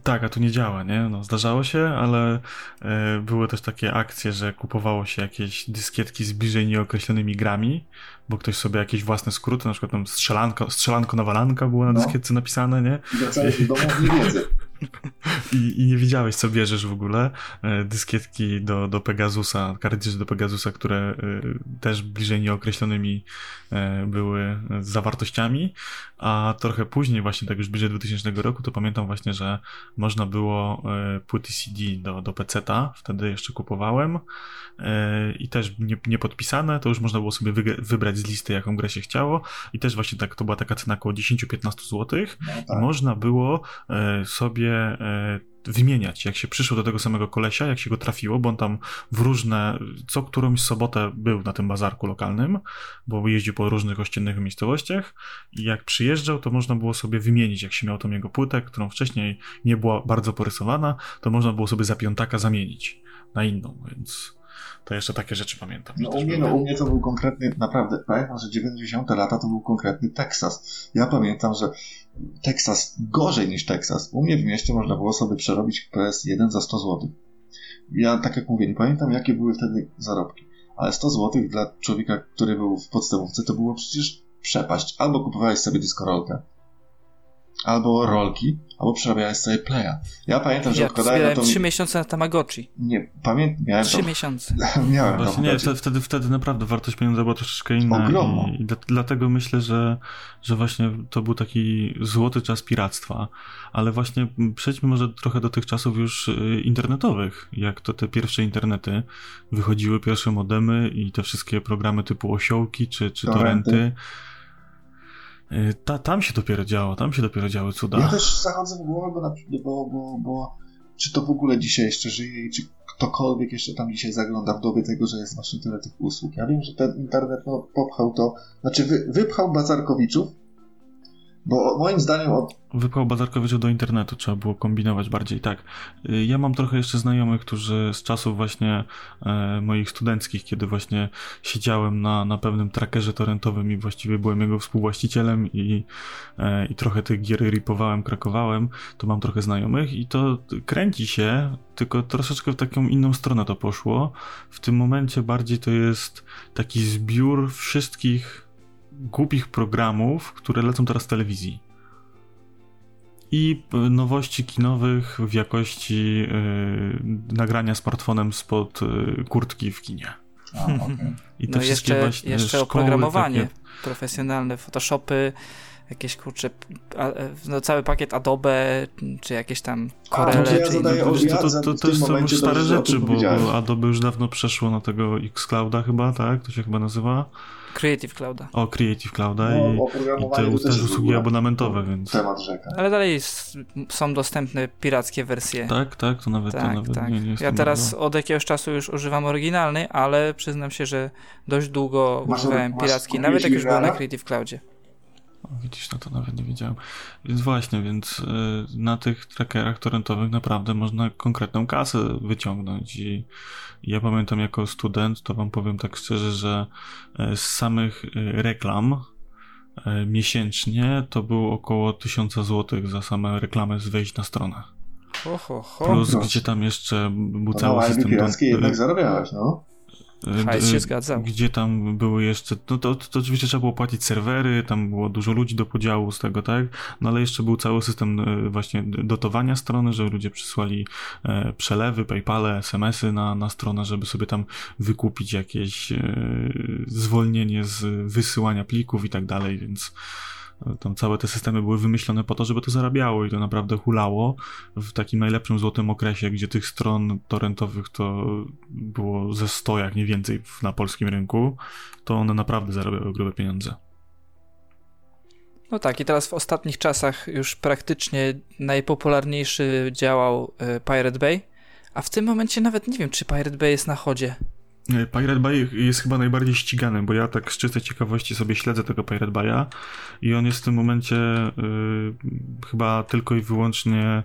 Tak, a tu nie działa, nie? No, zdarzało się, ale e, były też takie akcje, że kupowało się jakieś dyskietki z bliżej nieokreślonymi grami, bo ktoś sobie jakieś własne skróty, na przykład tam strzelanko, strzelanko nawalanka było na No. dyskietce napisane, nie? Wracałeś do domu w niewiedzy. I, I nie wiedziałeś, co bierzesz w ogóle. E, Dyskietki do, do Pegasusa, kartridże do Pegasusa, które e, też bliżej nieokreślonymi e, były zawartościami, a trochę później, właśnie tak już bliżej 2000 roku, to pamiętam właśnie, że można było płyty CD do, do PC-ta, wtedy jeszcze kupowałem i też nie, nie podpisane, to już można było sobie wybrać z listy, jaką grę się chciało i też właśnie tak, to była taka cena około 10-15 złotych No, i tak. można było e, sobie e, wymieniać, jak się przyszło do tego samego kolesia, jak się go trafiło, bo on tam w różne, co którąś sobotę był na tym bazarku lokalnym, bo jeździł po różnych ościennych miejscowościach i jak przyjeżdżał, to można było sobie wymienić, jak się miał tą jego płytę, którą wcześniej nie była bardzo porysowana, to można było sobie za piątaka zamienić na inną, więc to jeszcze takie rzeczy pamiętam. No u mnie, no u mnie to był konkretny, naprawdę, pamiętam, że 90 lata to był konkretny Teksas. Ja pamiętam, że Teksas, gorzej niż Teksas. U mnie w mieście można było sobie przerobić PS1 za 100 zł. Ja, tak jak mówię, nie pamiętam jakie były wtedy zarobki, ale 100 zł dla człowieka, który był w podstawówce, to było przecież przepaść. Albo kupowałeś sobie diskorolkę, albo rolki, albo przerabiałeś sobie playa. Ja pamiętam, że Ja odkładałem zbierałem to... trzy miesiące na Tamagotchi. Nie, pamiętam, miałem Trzy to... miesiące. miałem Właśnie nie, wtedy, wtedy, wtedy naprawdę wartość pieniądza była troszeczkę inna Ogromna. i, i dla- dlatego myślę, że, że właśnie to był taki złoty czas piractwa, ale właśnie przejdźmy może trochę do tych czasów już y, internetowych, jak to te pierwsze internety, wychodziły pierwsze modemy i te wszystkie programy typu osiołki czy, czy Torrenty. torenty. Y, Ta, tam się dopiero działo, tam się dopiero działy cuda. Ja też zachodzę w głowę, bo, bo, bo, bo czy to w ogóle dzisiaj jeszcze żyje i czy ktokolwiek jeszcze tam dzisiaj zagląda w dobie tego, że jest właśnie tyle tych usług. Ja wiem, że ten internet no, popchał to, znaczy wy, wypchał Bazarkowiczów, bo moim zdaniem od, Wypchał Bazarkowicza do internetu, trzeba było kombinować bardziej, tak. Y, Ja mam trochę jeszcze znajomych, którzy z czasów właśnie e, moich studenckich, kiedy właśnie siedziałem na, na pewnym trackerze torrentowym i właściwie byłem jego współwłaścicielem i, e, i trochę tych gier ripowałem, krakowałem, to mam trochę znajomych i to kręci się, tylko troszeczkę w taką inną stronę to poszło. W tym momencie bardziej to jest taki zbiór wszystkich głupich programów, które lecą teraz w telewizji. i nowości kinowych w jakości nagrania smartfonem spod kurtki w kinie. A, okay. I te no wszystkie jeszcze, właśnie jeszcze szkoły oprogramowanie takie- profesjonalne, Photoshopy, jakieś kurcze, no cały pakiet Adobe, czy jakieś tam to ja czy zadaję inne- o- Wiesz, to, ja to, to, to momencie już stare rzeczy, bo Adobe już dawno przeszło na tego Xclouda chyba, tak? To się chyba nazywa. Creative Clouda. O, Creative Clouda No, i, i te to też usługi abonamentowe, więc... Temat rzeka. Ale dalej są dostępne pirackie wersje. Tak, tak, to nawet, to Tak, nawet tak. nie, nie ja teraz bardzo- od jakiegoś czasu już używam oryginalny, ale przyznam się, że dość długo Masz- używałem masz piracki, nawet jak już byłem na? Creative Cloudzie. Widzisz, no to nawet nie wiedziałem. Więc właśnie, więc y, na tych trackerach torrentowych naprawdę można konkretną kasę wyciągnąć i ja pamiętam jako student, to wam powiem tak szczerze, że y, z samych y, reklam y, miesięcznie to było około 1000 zł za same reklamy z wejść na stronę. Ho, ho, ho. Plus gdzie tam jeszcze był To cały na system... do- jednak zarabiałeś, no. Hajs się zgadzał. Gdzie tam były jeszcze, no to, to oczywiście trzeba było płacić serwery, tam było dużo ludzi do podziału z tego, tak? No ale jeszcze był cały system e, właśnie dotowania strony, że ludzie przysłali e, przelewy, paypale, smsy na, na stronę, żeby sobie tam wykupić jakieś e, zwolnienie z wysyłania plików i tak dalej, więc tam całe te systemy były wymyślone po to, żeby to zarabiało i to naprawdę hulało w takim najlepszym złotym okresie, gdzie tych stron torrentowych to było ze 100, jak nie więcej na polskim rynku, to one naprawdę zarabiały grube pieniądze. No tak, i teraz w ostatnich czasach już praktycznie najpopularniejszy działał e, Pirate Bay, a w tym momencie nawet nie wiem, czy Pirate Bay jest na chodzie. E, Pirate Bay jest chyba najbardziej ścigany, bo ja tak z czystej ciekawości sobie śledzę tego Pirate Bay'a i on jest w tym momencie y, chyba tylko i wyłącznie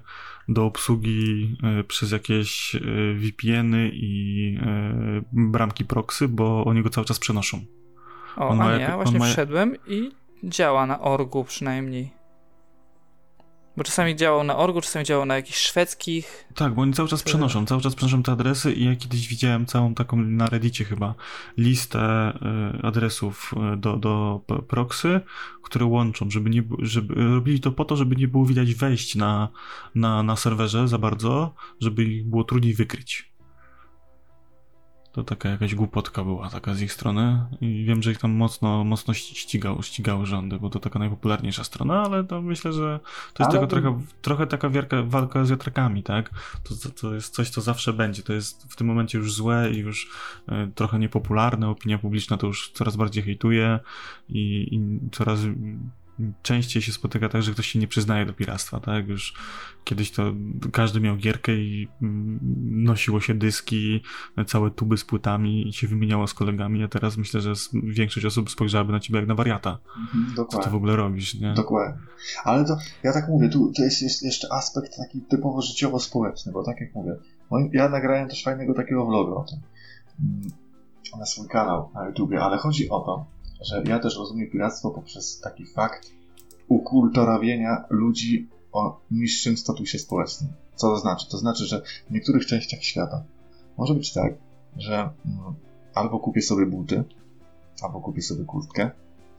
do obsługi y, przez jakieś y, VPN-y i y, bramki proxy, bo oni go cały czas przenoszą. O, On a nie, jak- ja właśnie ma- wszedłem i działa na orgu przynajmniej. Bo czasami działał na orgu, czasami działał na jakichś szwedzkich. Tak, bo oni cały czas Yy. przenoszą, cały czas przenoszą te adresy i ja kiedyś widziałem całą taką na Reddicie chyba listę y, adresów y, do, do proxy, które łączą, żeby nie, żeby robili to po to, żeby nie było widać wejść na, na, na serwerze za bardzo, żeby ich było trudniej wykryć. To taka jakaś głupotka była taka z ich strony i wiem, że ich tam mocno, mocno ścigał, ścigały rządy, bo to taka najpopularniejsza strona, ale to myślę, że to jest Ale trochę, trochę taka wielka walka z wiatrakami, tak? To, to, to jest coś, co zawsze będzie. To jest w tym momencie już złe i już e, trochę niepopularne. Opinia publiczna to już coraz bardziej hejtuje i, i coraz częściej się spotyka tak, że ktoś się nie przyznaje do piractwa, tak? Już kiedyś to każdy miał gierkę i mm, nosiło się dyski, całe tuby z płytami i się wymieniało z kolegami, a teraz myślę, że większość osób spojrzałaby na ciebie jak na wariata. Mhm, Co ty w dokładnie. ogóle robisz, nie? Dokładnie. Ale to, ja tak mówię, tu to jest jest jeszcze aspekt taki typowo życiowo-społeczny, bo tak jak mówię, moim- ja nagrałem też fajnego takiego vloga o tym mm, na swój kanał na YouTubie, ale chodzi o to, że ja też rozumiem piractwo poprzez taki fakt ukulturawienia ludzi o niższym statusie społecznym. Co to znaczy? To znaczy, że w niektórych częściach świata może być tak, że mm, albo kupię sobie buty, albo kupię sobie kurtkę,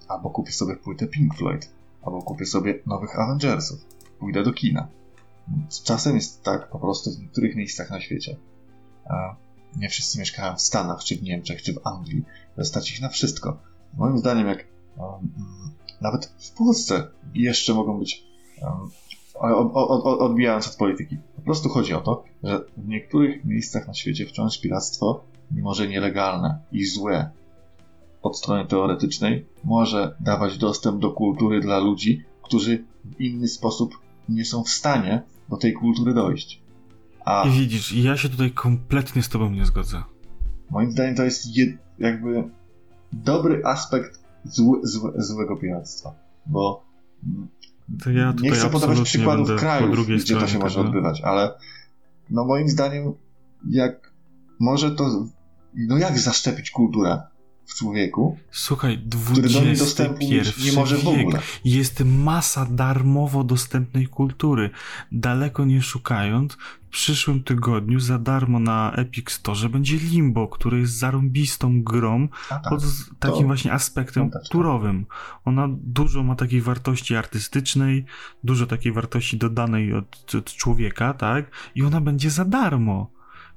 albo kupię sobie płytę Pink Floyd, albo kupię sobie nowych Avengersów, pójdę do kina. Z czasem jest tak po prostu w niektórych miejscach na świecie. Nie wszyscy mieszkają w Stanach, czy w Niemczech, czy w Anglii, stać ich na wszystko. Moim zdaniem, jak um, nawet w Polsce jeszcze mogą być um, o- o- o- odbijając od polityki. Po prostu chodzi o to, że w niektórych miejscach na świecie wciąż piractwo, mimo że nielegalne i złe od strony teoretycznej, może dawać dostęp do kultury dla ludzi, którzy w inny sposób nie są w stanie do tej kultury dojść. A I widzisz, ja się tutaj kompletnie z tobą nie zgodzę. moim zdaniem to jest jed, jakby dobry aspekt zły, zły, złego piractwa, bo mm, ja nie chcę podawać przykładów krajów, gdzie to się może tego. odbywać, ale no moim zdaniem jak może to no jak zaszczepić kulturę w człowieku, Słuchaj, XXI nie może w ogóle. Jest masa darmowo dostępnej kultury. Daleko nie szukając, w przyszłym tygodniu za darmo na Epic Store będzie Limbo, który jest zarąbistą grą tak, pod takim to- właśnie aspektem piąteczka. kulturowym. Ona dużo ma takiej wartości artystycznej, dużo takiej wartości dodanej od, od człowieka, tak? I ona będzie za darmo.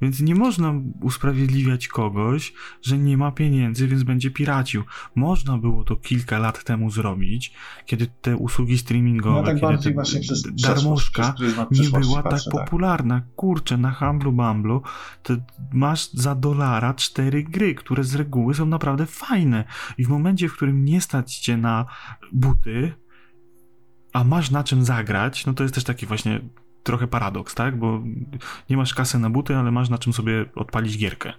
Więc nie można usprawiedliwiać kogoś, że nie ma pieniędzy, więc będzie piracił. Można było to kilka lat temu zrobić, kiedy te usługi streamingowe, ja tak kiedy te właśnie przez d- przeszłość, darmożka przez pryzmat nie była tak popularna. Kurczę, na Humblu Bumblu to masz za dolara cztery gry, które z reguły są naprawdę fajne. I w momencie, w którym nie stać cię na buty, a masz na czym zagrać, no to jest też taki właśnie trochę paradoks, tak? Bo nie masz kasy na buty, ale masz na czym sobie odpalić gierkę.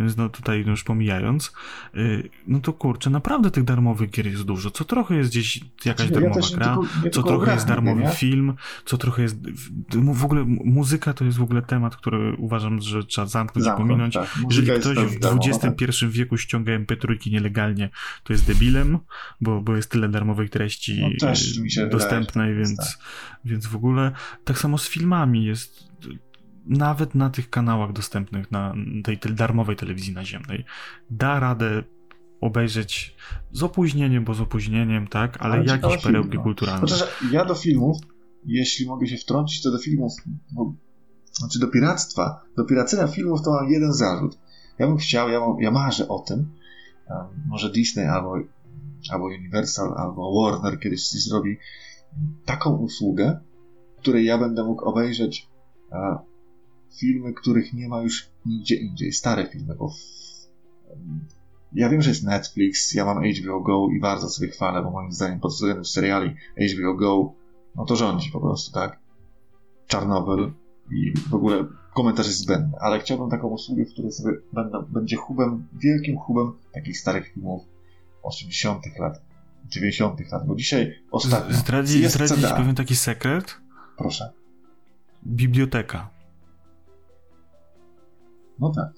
Więc no tutaj już pomijając, yy, no to kurczę, naprawdę tych darmowych gier jest dużo. Co trochę jest gdzieś jakaś Ja darmowa też nie gra, tylko- co trochę jest darmowy nie? film, co trochę jest. w- ogóle mu- muzyka to jest w ogóle temat, który uważam, że trzeba zamknąć, i pominąć. tak. Jeżeli ktoś w darmowa, tak. XXI wieku ściąga MP3 nielegalnie, to jest debilem, bo, bo jest tyle darmowej treści No y, wydaje, dostępnej, tak więc, więc w ogóle tak samo z filmami jest. Nawet na tych kanałach dostępnych, na tej te- darmowej telewizji naziemnej, da radę obejrzeć z opóźnieniem, bo z opóźnieniem, tak, ale, Ale jakieś perełki film, no. kulturalne. Chociaż ja do filmów, jeśli mogę się wtrącić, to do filmów, bo, znaczy do piractwa, do piracenia filmów to mam jeden zarzut. Ja bym chciał, ja, mam, ja marzę o tym, um, może Disney albo, albo Universal, albo Warner kiedyś zrobi taką usługę, której ja będę mógł obejrzeć filmy, których nie ma już nigdzie indziej, stare filmy, bo w, ja wiem, że jest Netflix, ja mam HBO Go i bardzo sobie chwalę, bo moim zdaniem pod względem seriali HBO Go, no to rządzi po prostu, tak? Czarnobyl i w ogóle komentarz jest zbędny, ale chciałbym taką usługę, w której sobie będę, będzie hubem, wielkim hubem takich starych filmów 80 lat, 90 lat, bo dzisiaj ostatnio Zdradzi, zdradzić pewien taki sekret? Proszę. Biblioteka. No tak.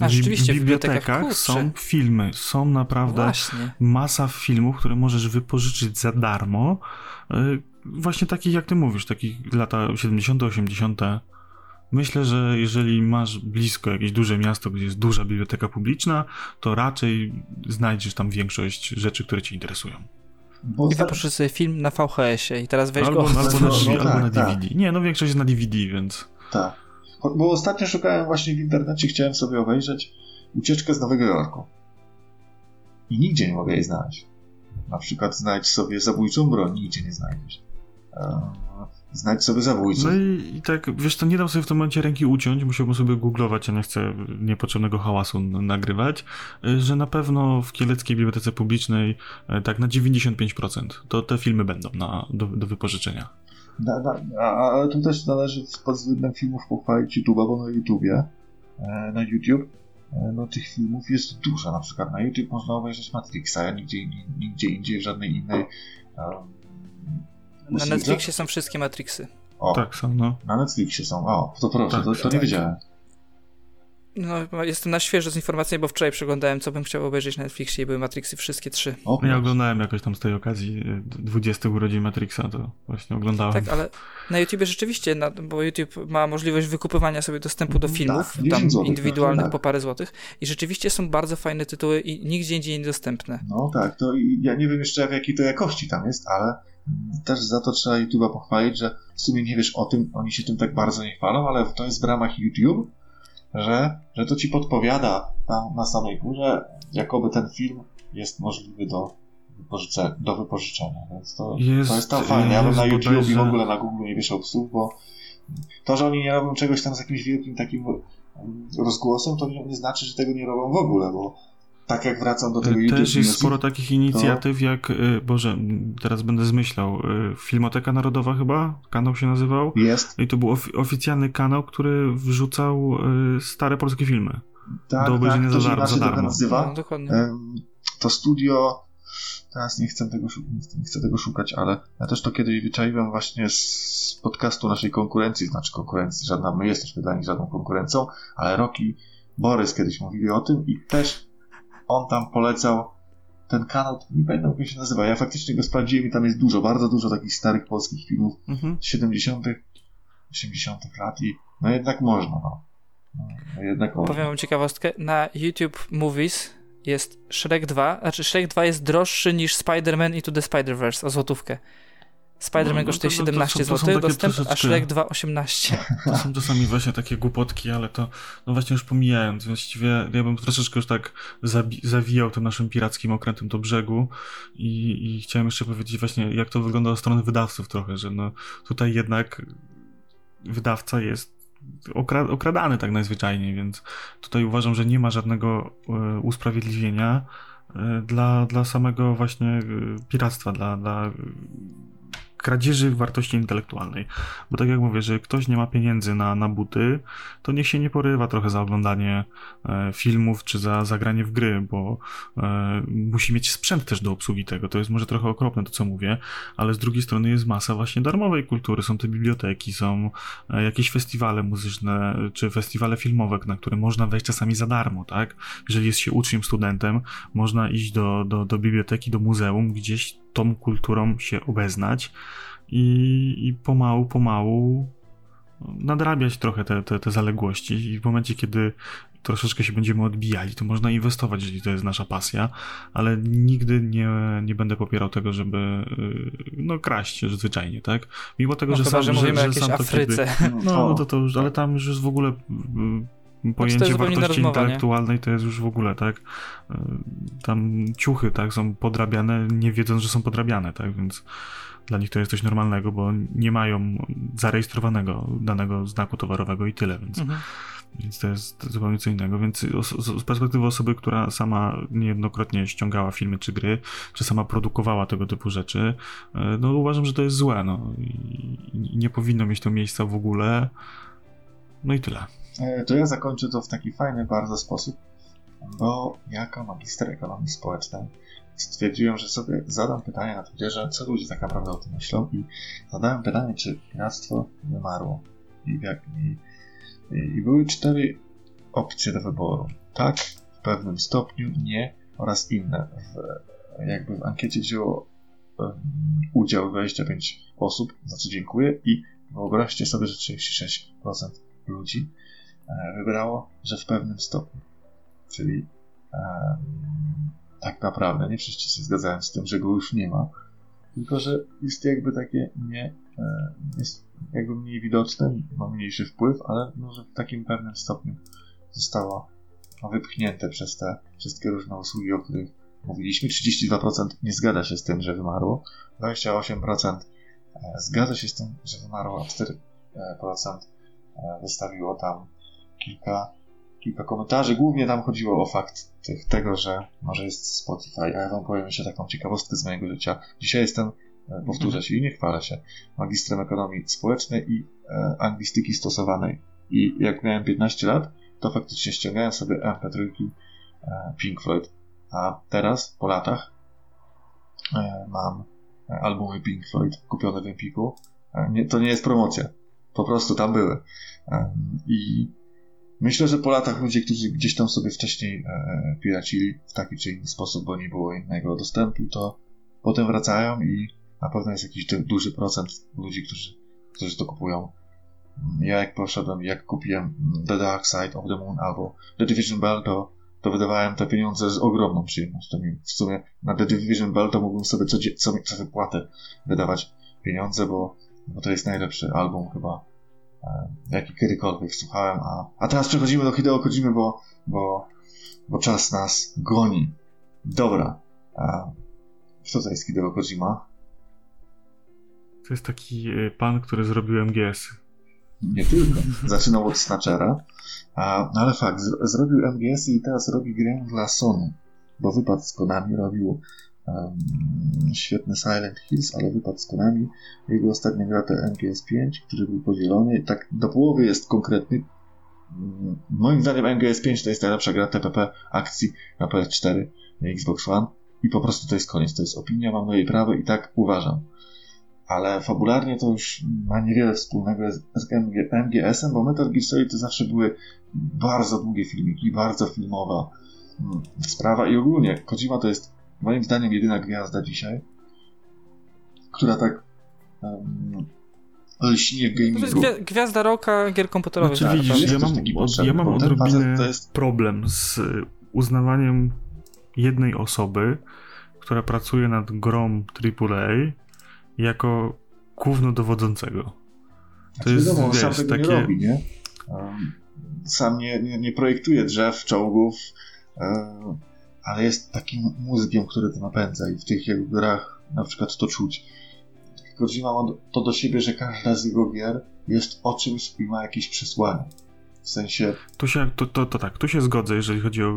A W rzeczywiście, w bibliotekach, kurczę. są filmy, są naprawdę Właśnie. masa filmów, które możesz wypożyczyć za darmo. Yy, Właśnie takich, jak ty mówisz, takich lata 70., 80. Myślę, że jeżeli masz blisko jakieś duże miasto, gdzie jest duża biblioteka publiczna, to raczej znajdziesz tam większość rzeczy, które cię interesują. Bo I ostatnio- wypożyczyć sobie film na VHS-ie i teraz weź Albo, go. albo, na, No, DVD, no albo tak, na tak. DVD. Nie, no większość jest na DVD, więc... Tak. Bo ostatnio szukałem właśnie w internecie, chciałem sobie obejrzeć ucieczkę z Nowego Jorku. I nigdzie nie mogę jej znaleźć. Na przykład znajdź sobie zabójczą broń, nigdzie nie znajdziesz. Znajdź sobie zabójców. No i, i tak, wiesz, to nie dam sobie w tym momencie ręki uciąć, musiałbym sobie googlować, a nie chcę niepotrzebnego hałasu nagrywać, y, że na pewno w Kieleckiej Bibliotece Publicznej y, tak na 95% to te filmy będą na, do, do wypożyczenia. Na, na, a, ale tu też należy pod względem filmów pochwalić YouTube'a, bo na YouTubie, e, na YouTube, e, no tych filmów jest dużo. Na przykład na YouTube można obejrzeć Matrixa, a nigdzie, indziej- nigdzie indziej w żadnej innej em, Na. Netflixie są wszystkie Matrixy. O, Tak, są, no. na Netflixie są. O, to proszę, Tak, to, to nie tak. wiedziałem. No, jestem na świeżo z informacjami, bo wczoraj przeglądałem, co bym chciał obejrzeć na Netflixie i były Matrixy wszystkie trzy. O, Ja proszę. oglądałem jakoś tam z tej okazji y, 20 urodzin Matrixa, to właśnie oglądałem. Tak, ale na YouTubie rzeczywiście, na, bo YouTube ma możliwość wykupywania sobie dostępu do Tak, filmów, 10 tam złotych, indywidualnych tak. po parę złotych i rzeczywiście są bardzo fajne tytuły i nigdzie indziej niedostępne. No tak, to i ja nie wiem jeszcze w jakiej to jakości tam jest, ale też za to trzeba YouTube'a pochwalić, że w sumie nie wiesz o tym, oni się tym tak bardzo nie chwalą, ale to jest w ramach YouTube, że, że to ci podpowiada tam na samej górze, jakoby ten film jest możliwy do, wypożycze, do wypożyczenia, więc to Jest- to jest tam fajne. Ja bym na YouTube i w bodajże- ogóle na Google nie wieszał psów, bo to, że oni nie robią czegoś tam z jakimś wielkim takim rozgłosem, to nie, nie znaczy, że tego nie robią w ogóle, bo tak jak wracam do tego YouTube Też jest sporo takich inicjatyw, jak, y, Boże, teraz będę zmyślał, y, Filmoteka Narodowa chyba, kanał się nazywał. jest, I to był ofi- oficjalny kanał, który wrzucał stare polskie filmy. tak, do obejrzenia tak, za to dar- za darmo. nazywa. No, dokładnie. To studio, teraz nie chcę tego, nie chcę tego szukać, ale ja też to kiedyś wyczaiłem właśnie z podcastu naszej konkurencji, znaczy konkurencji, żadna, my jesteśmy dla nich żadną konkurencją, ale Roki, Borys kiedyś mówili o tym i też on tam polecał ten kanał, nie pamiętam jak się nazywa, ja faktycznie go sprawdziłem i tam jest dużo, bardzo dużo takich starych polskich filmów Mhm. z 70., 80. lat i no jednak można, no. no jednak można. Powiem wam ciekawostkę. Na YouTube Movies jest Shrek 2, znaczy Shrek 2 jest droższy niż Spider-Man Into the Spider-Verse o złotówkę. Spider-Man No, no kosztuje to- to 17 są- to zł, dostęp, a Shrek 2 18. To są czasami właśnie takie głupotki, ale to, no właśnie już pomijając, właściwie ja bym troszeczkę już tak zawijał tym naszym pirackim okrętem do brzegu i, i chciałem jeszcze powiedzieć właśnie, jak to wygląda od strony wydawców trochę, że no tutaj jednak wydawca jest okra- okradany tak najzwyczajniej, więc tutaj uważam, że nie ma żadnego e, usprawiedliwienia e, dla, dla samego właśnie e, piractwa, dla, dla kradzieży wartości intelektualnej. Bo tak jak mówię, że ktoś nie ma pieniędzy na, na buty, to niech się nie porywa trochę za oglądanie e, filmów czy za zagranie w gry, bo e, musi mieć sprzęt też do obsługi tego. To jest może trochę okropne to, co mówię, ale z drugiej strony jest masa właśnie darmowej kultury. Są te biblioteki, są e, jakieś festiwale muzyczne czy festiwale filmowe, na które można wejść czasami za darmo, tak? Jeżeli jest się uczniem, studentem, można iść do, do, do biblioteki, do muzeum, gdzieś tą kulturą się obeznać i, i pomału, pomału nadrabiać trochę te, te, te zaległości i w momencie, kiedy troszeczkę się będziemy odbijali, to można inwestować, jeżeli to jest nasza pasja, ale nigdy nie, nie będę popierał tego, żeby y, no kraść zwyczajnie, tak? Mimo tego, No że chyba, sam, że mówimy o jakiejś sam to Afryce. Kiedy, no, no to, to już, ale tam już jest w ogóle y, pojęcie wartości intelektualnej to jest już w ogóle, tak? Y, Tam ciuchy, tak, są podrabiane, nie wiedząc, że są podrabiane, tak? Więc dla nich to jest coś normalnego, bo nie mają zarejestrowanego danego znaku towarowego i tyle, więc, Mhm. więc to jest zupełnie co innego. Więc z perspektywy osoby, która sama niejednokrotnie ściągała filmy czy gry, czy sama produkowała tego typu rzeczy, y, no uważam, że to jest złe, no i nie powinno mieć to miejsca w ogóle. No i tyle. E, To ja zakończę to w taki fajny bardzo sposób, bo jako magister ekonomii społecznej stwierdziłem, że sobie zadam pytanie na Twitterze, co ludzie tak naprawdę o tym myślą i zadałem pytanie, czy piractwo wymarło. I, jak, i, i, były cztery opcje do wyboru. Tak, w pewnym stopniu, nie oraz inne. W, jakby w ankiecie wzięło um, udział 25 osób, za co dziękuję i wyobraźcie sobie, że 36% ludzi wybrało, że w pewnym stopniu. Czyli em, tak naprawdę nie wszyscy się zgadzają z tym, że go już nie ma, tylko że jest jakby takie nie, e, jest jakby mniej widoczne, ma mniejszy wpływ, ale no, że w takim pewnym stopniu zostało wypchnięte przez te wszystkie różne usługi, o których mówiliśmy. 32% nie zgadza się z tym, że wymarło, 28% e, zgadza się z tym, że wymarło, a 4% e, wystawiło tam kilka, kilka komentarzy. Głównie tam chodziło o fakt tych, tego, że może jest Spotify, a ja wam powiem jeszcze taką ciekawostkę z mojego życia. Dzisiaj jestem, e, powtórzę się i nie chwalę się, magistrem ekonomii społecznej i e, anglistyki stosowanej. I jak miałem 15 lat, to faktycznie ściągałem sobie MP3 e, Pink Floyd. A teraz, po latach, e, mam e, albumy Pink Floyd kupione w Empiku. E, nie, to nie jest promocja. Po prostu tam były. I myślę, że po latach ludzie, którzy gdzieś tam sobie wcześniej e, piracili w taki czy inny sposób, bo nie było innego dostępu, to potem wracają i na pewno jest jakiś du- duży procent ludzi, którzy, którzy to kupują. Ja jak poszedłem, jak kupiłem The Dark Side of the Moon albo The Division Bell, to, to wydawałem te pieniądze z ogromną przyjemnością. W sumie na The Division Bell to mógłbym sobie co, co, co wypłatę wydawać pieniądze, bo, bo to jest najlepszy album chyba, e, jaki kiedykolwiek słuchałem. A, a teraz przechodzimy do Hideo Kojimy, bo, bo, bo czas nas goni. Dobra. A, kto to jest Hideo Kojima? To jest taki e, pan, który zrobił MGS. Nie tylko. Zaczynał od Snatchera, no ale fakt, z, zrobił MGS i teraz robi grę dla Sony, bo wypadł z Konami, robił świetny Silent Hills, ale wypadł z Konami. Jego ostatnia gra to MGS5, który był podzielony, tak do połowy jest konkretny. Mm, Moim zdaniem MGS5 to jest najlepsza gra TPP akcji na PS4, na Xbox One i po prostu to jest koniec, to jest opinia, mam na jej prawo i tak uważam ale fabularnie to już ma niewiele wspólnego z, z MG, MGS-em, bo Metal Gear Solid to zawsze były bardzo długie filmiki, bardzo filmowa mm, sprawa i ogólnie Kojima to jest moim zdaniem jedyna gwiazda dzisiaj, która tak um, lśnie w gamingu. To jest gwiazda roka gier komputerowych. Znaczy, widzisz, ja mam, ja mam odrobinę jest... problem z uznawaniem jednej osoby, która pracuje nad grą AAA jako główno dowodzącego. To znaczy, jest, wiadomo, wiesz, sam tego takie... nie robi, nie? Um, sam nie, nie, nie projektuje drzew, czołgów, um, ale jest takim mózgiem, który to napędza i w tych jego grach na przykład to czuć. Kojima ma to do siebie, że każda z jego gier jest o czymś i ma jakieś przesłanie. W sensie. Tu się, to, to, to tak, tu się zgodzę, jeżeli chodzi o,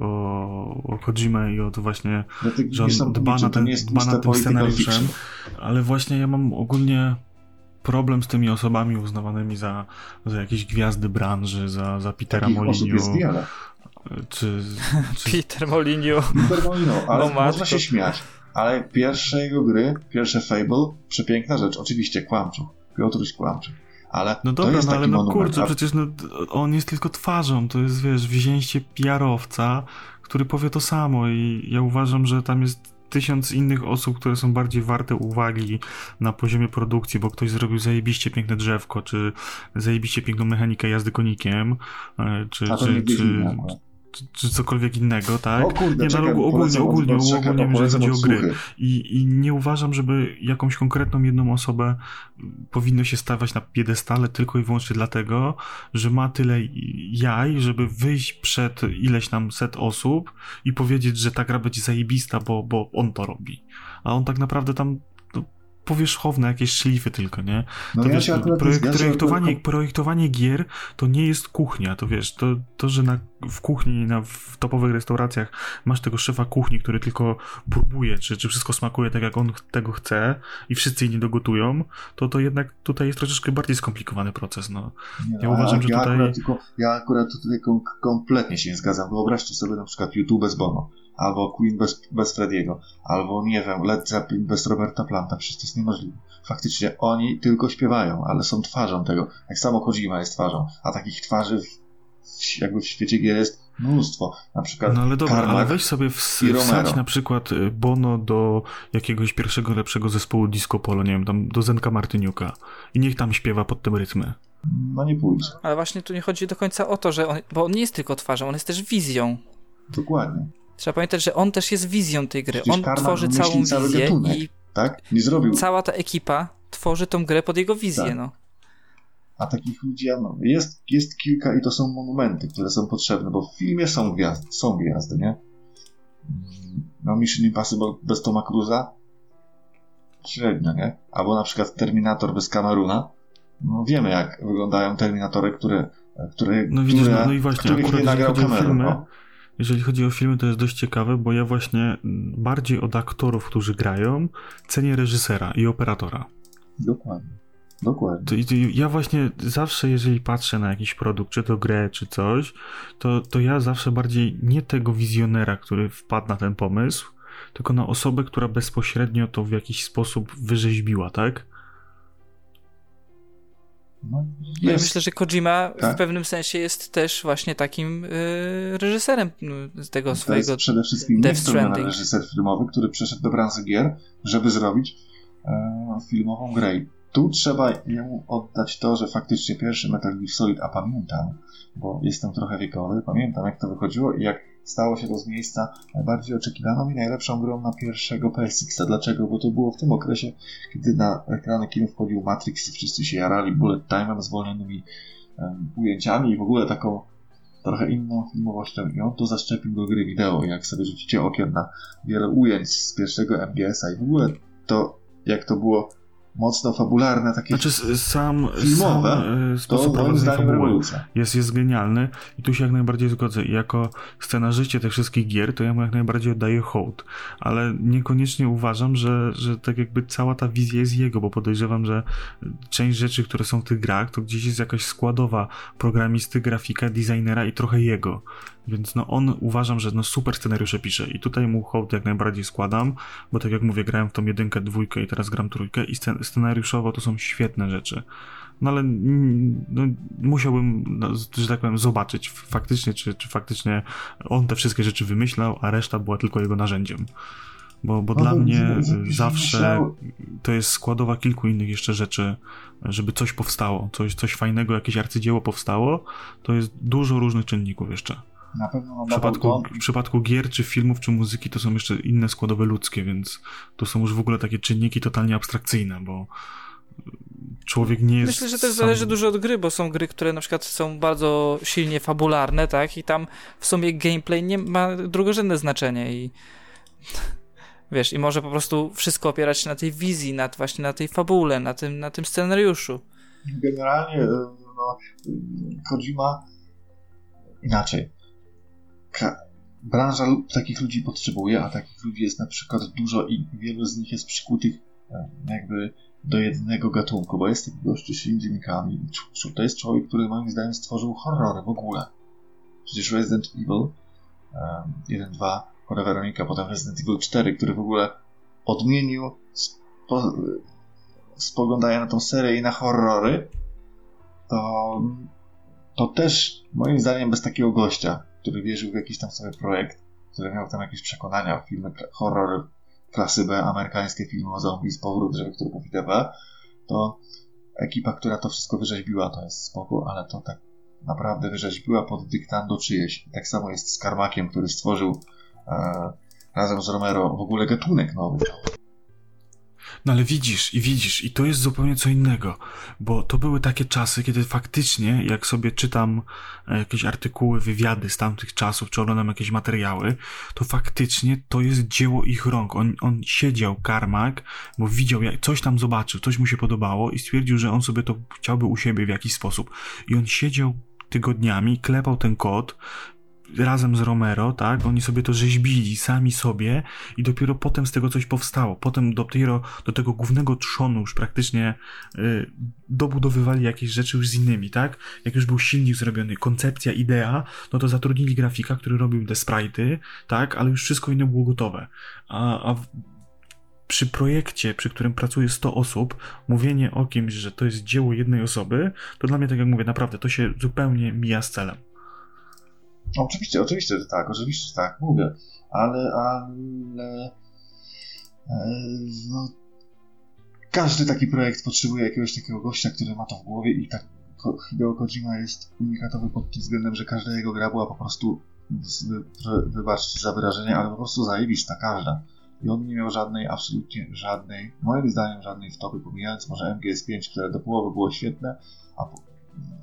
o, o Kojimę i o to właśnie, że on dba na, ten, dba na tym scenariuszem, ale właśnie ja mam ogólnie problem z tymi osobami uznawanymi za, za jakieś gwiazdy branży, za, za Petera Takich Moliniu. jest wiele. Czy, czy... Peter Moliniu. Peter Moliniu, ale można się śmiać. Ale pierwsze jego gry, pierwsze Fable, przepiękna rzecz. Oczywiście Kłamczuch. Piotruś Kłamczuch. Ale no dobra, to jest no ale no monument. kurczę, przecież no, on jest tylko twarzą, to jest wiesz, wzięcie PR-owca, który powie to samo i ja uważam, że tam jest tysiąc innych osób, które są bardziej warte uwagi na poziomie produkcji, bo ktoś zrobił zajebiście piękne drzewko, czy zajebiście piękną mechanikę jazdy konikiem, e, czy, czy, czy, czy, cokolwiek innego, tak? O kurde, nie, no, ogólnie, ogólnie, ogólnie, ogólnie, jeżeli chodzi o gry. I, I nie uważam, żeby jakąś konkretną jedną osobę powinno się stawiać na piedestale tylko i wyłącznie dlatego, że ma tyle jaj, żeby wyjść przed ileś tam set osób i powiedzieć, że ta gra będzie zajebista, bo, bo on to robi. A on tak naprawdę tam powierzchowne jakieś szlify tylko, nie? No to ja wiesz, projekt, projektowanie, projektowanie gier to nie jest kuchnia, to wiesz, to, to że na, w kuchni, na, w topowych restauracjach masz tego szefa kuchni, który tylko próbuje, czy, czy wszystko smakuje tak, jak on tego chce i wszyscy inni dogotują, to, to jednak tutaj jest troszeczkę bardziej skomplikowany proces, no. Nie, ja uważam, że ja tutaj... Akurat ja akurat tutaj kom kompletnie się nie zgadzam. Wyobraźcie sobie na przykład YouTube bez Bono albo Queen bez, bez Frediego, albo nie wiem, Led Zeppelin bez Roberta Planta, przecież to jest niemożliwe. Faktycznie oni tylko śpiewają, ale są twarzą tego. Jak samo Kojima jest twarzą, a takich twarzy w, jakby w świecie gier jest mnóstwo. Na przykład No ale dobra, ale weź sobie ws wsadź na przykład y, Bono do jakiegoś pierwszego, lepszego zespołu disco polo, nie wiem, tam do Zenka Martyniuka i niech tam śpiewa pod tym rytmy. No nie pójdzie. Ale właśnie tu nie chodzi do końca o to, że on, bo on nie jest tylko twarzą, on jest też wizją. Dokładnie. Trzeba pamiętać, że on też jest wizją tej gry. Przecież on tworzy całą wizję gatunek, i tak? Nie zrobił. cała ta ekipa tworzy tą grę pod jego wizję. Tak. No. A takich ludzi no, jest, jest kilka i to są monumenty, które są potrzebne, bo w filmie są gwiazdy, są gwiazdy, nie? No Mission Impossible bez Toma Cruza? Średnio, nie? Albo na przykład Terminator bez Cameruna? No wiemy jak wyglądają Terminatory, które, które, no, widzisz, które, no, no i właśnie, których nie nagrał Cameron. No. Jeżeli chodzi o filmy, to jest dość ciekawe, bo ja właśnie bardziej od aktorów, którzy grają, cenię reżysera i operatora. Dokładnie. Dokładnie. To, ja właśnie zawsze, jeżeli patrzę na jakiś produkt, czy to grę, czy coś, to, to ja zawsze bardziej nie tego wizjonera, który wpadł na ten pomysł, tylko na osobę, która bezpośrednio to w jakiś sposób wyrzeźbiła, tak? No, ja myślę, że Kojima tak? w pewnym sensie jest też właśnie takim y, reżyserem z tego to swojego jest przede wszystkim nie reżyser filmowy, który przeszedł do branży gier, żeby zrobić e, filmową grę. Tu trzeba jemu oddać to, że faktycznie pierwszy Metal Gear Solid, a pamiętam, bo jestem trochę wiekowy, pamiętam jak to wychodziło i jak stało się to z miejsca najbardziej oczekiwaną i najlepszą grą na pierwszego PSX. A dlaczego? Bo to było w tym okresie, kiedy na ekrany kino wchodził Matrix i wszyscy się jarali bullet time'em, zwolnionymi um, ujęciami i w ogóle taką trochę inną filmowością i on to zaszczepił do gry wideo. Jak sobie rzucicie okiem na wiele ujęć z pierwszego MGS-a i w ogóle to, jak to było mocno fabularne, takie znaczy, sam, filmowe, sam, e, sposób to fabuły jest, jest genialny i tu się jak najbardziej zgodzę. Jako scenarzyście tych wszystkich gier, to ja mu jak najbardziej oddaję hołd, ale niekoniecznie uważam, że, że tak jakby cała ta wizja jest jego, bo podejrzewam, że część rzeczy, które są w tych grach, to gdzieś jest jakaś składowa programisty, grafika, designera i trochę jego. Więc no on uważam, że no super scenariusze pisze i tutaj mu hołd jak najbardziej składam, bo tak jak mówię, grałem w tą jedynkę, dwójkę i teraz gram trójkę i scenariuszowo to są świetne rzeczy. No ale no, musiałbym, no, że tak powiem, zobaczyć faktycznie, czy, czy faktycznie on te wszystkie rzeczy wymyślał, a reszta była tylko jego narzędziem. Bo, bo no, dla mnie zawsze to jest składowa kilku innych jeszcze rzeczy, żeby coś powstało, coś, coś fajnego, jakieś arcydzieło powstało, to jest dużo różnych czynników jeszcze. Na pewno w przypadku, w przypadku gier, czy filmów, czy muzyki to są jeszcze inne składowe ludzkie, więc to są już w ogóle takie czynniki totalnie abstrakcyjne, bo człowiek nie jest. Myślę, że też sam... zależy dużo od gry, bo są gry, które na przykład są bardzo silnie fabularne, tak? I tam w sumie gameplay nie ma drugorzędne znaczenie i wiesz, i może po prostu wszystko opierać się na tej wizji, na, właśnie na tej fabule, na tym, na tym scenariuszu. Generalnie no, Kojima inaczej. Branża takich ludzi potrzebuje, a takich ludzi jest na przykład dużo i wielu z nich jest przykutych jakby do jednego gatunku, bo jest taki gościu Shinji Mikami. To jest człowiek, który moim zdaniem stworzył horrory w ogóle. Przecież Resident Evil um, 1, 2, Chora Weronika, potem Resident Evil 4, który w ogóle odmienił spo, spoglądanie na tą serię i na horrory, to, to też moim zdaniem bez takiego gościa, który wierzył w jakiś tam sobie projekt, który miał tam jakieś przekonania, filmy horrory klasy B, amerykańskie filmy o zombie z powrót, trupów itd., to ekipa, która to wszystko wyrzeźbiła, to jest spoko, ale to tak naprawdę wyrzeźbiła pod dyktando czyjeś. Tak samo jest z Karmakiem, który stworzył e, razem z Romero w ogóle gatunek nowy. No ale widzisz i widzisz, i to jest zupełnie co innego, bo to były takie czasy, kiedy faktycznie, jak sobie czytam e, jakieś artykuły, wywiady z tamtych czasów, czy oglądam jakieś materiały, to faktycznie to jest dzieło ich rąk. On, on siedział, Karmak, bo widział, jak coś tam zobaczył, coś mu się podobało i stwierdził, że on sobie to chciałby u siebie w jakiś sposób. I on siedział tygodniami, klepał ten kod, razem z Romero, tak? Oni sobie to rzeźbili sami sobie i dopiero potem z tego coś powstało. Potem dopiero do tego głównego trzonu już praktycznie y, dobudowywali jakieś rzeczy już z innymi, tak? Jak już był silnik zrobiony, koncepcja, idea, no to zatrudnili grafika, który robił te sprite'y, tak? Ale już wszystko inne było gotowe. A, a przy projekcie, przy którym pracuje 100 osób, mówienie o kimś, że to jest dzieło jednej osoby, to dla mnie, tak jak mówię, naprawdę to się zupełnie mija z celem. Oczywiście, oczywiście, że tak, oczywiście, że tak, mówię, ale, ale e, no, każdy taki projekt potrzebuje jakiegoś takiego gościa, który ma to w głowie i tak Hideo Kojima jest unikatowy pod tym względem, że każda jego gra była po prostu, wybaczcie za wyrażenie, ale po prostu zajebista, każda. I on nie miał żadnej, absolutnie żadnej, moim zdaniem żadnej wtopy, pomijając może MGS5, które do połowy było świetne, a po,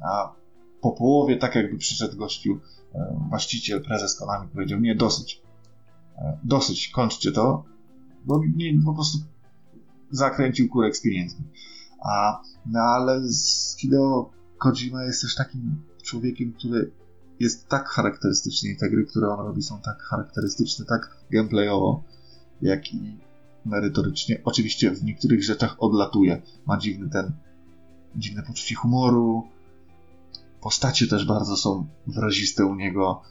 a po połowie tak jakby przyszedł gościu E, właściciel, prezes Konami powiedział, nie, dosyć. E, dosyć, kończcie to, bo nie, po prostu zakręcił kurek z pieniędzmi. A, no ale Hideo Kojima jest też takim człowiekiem, który jest tak charakterystyczny i te gry, które on robi są tak charakterystyczne, tak gameplayowo, jak i merytorycznie. Oczywiście w niektórych rzeczach odlatuje. Ma dziwny ten, dziwne poczucie humoru, Postacie też bardzo są wyraziste u niego.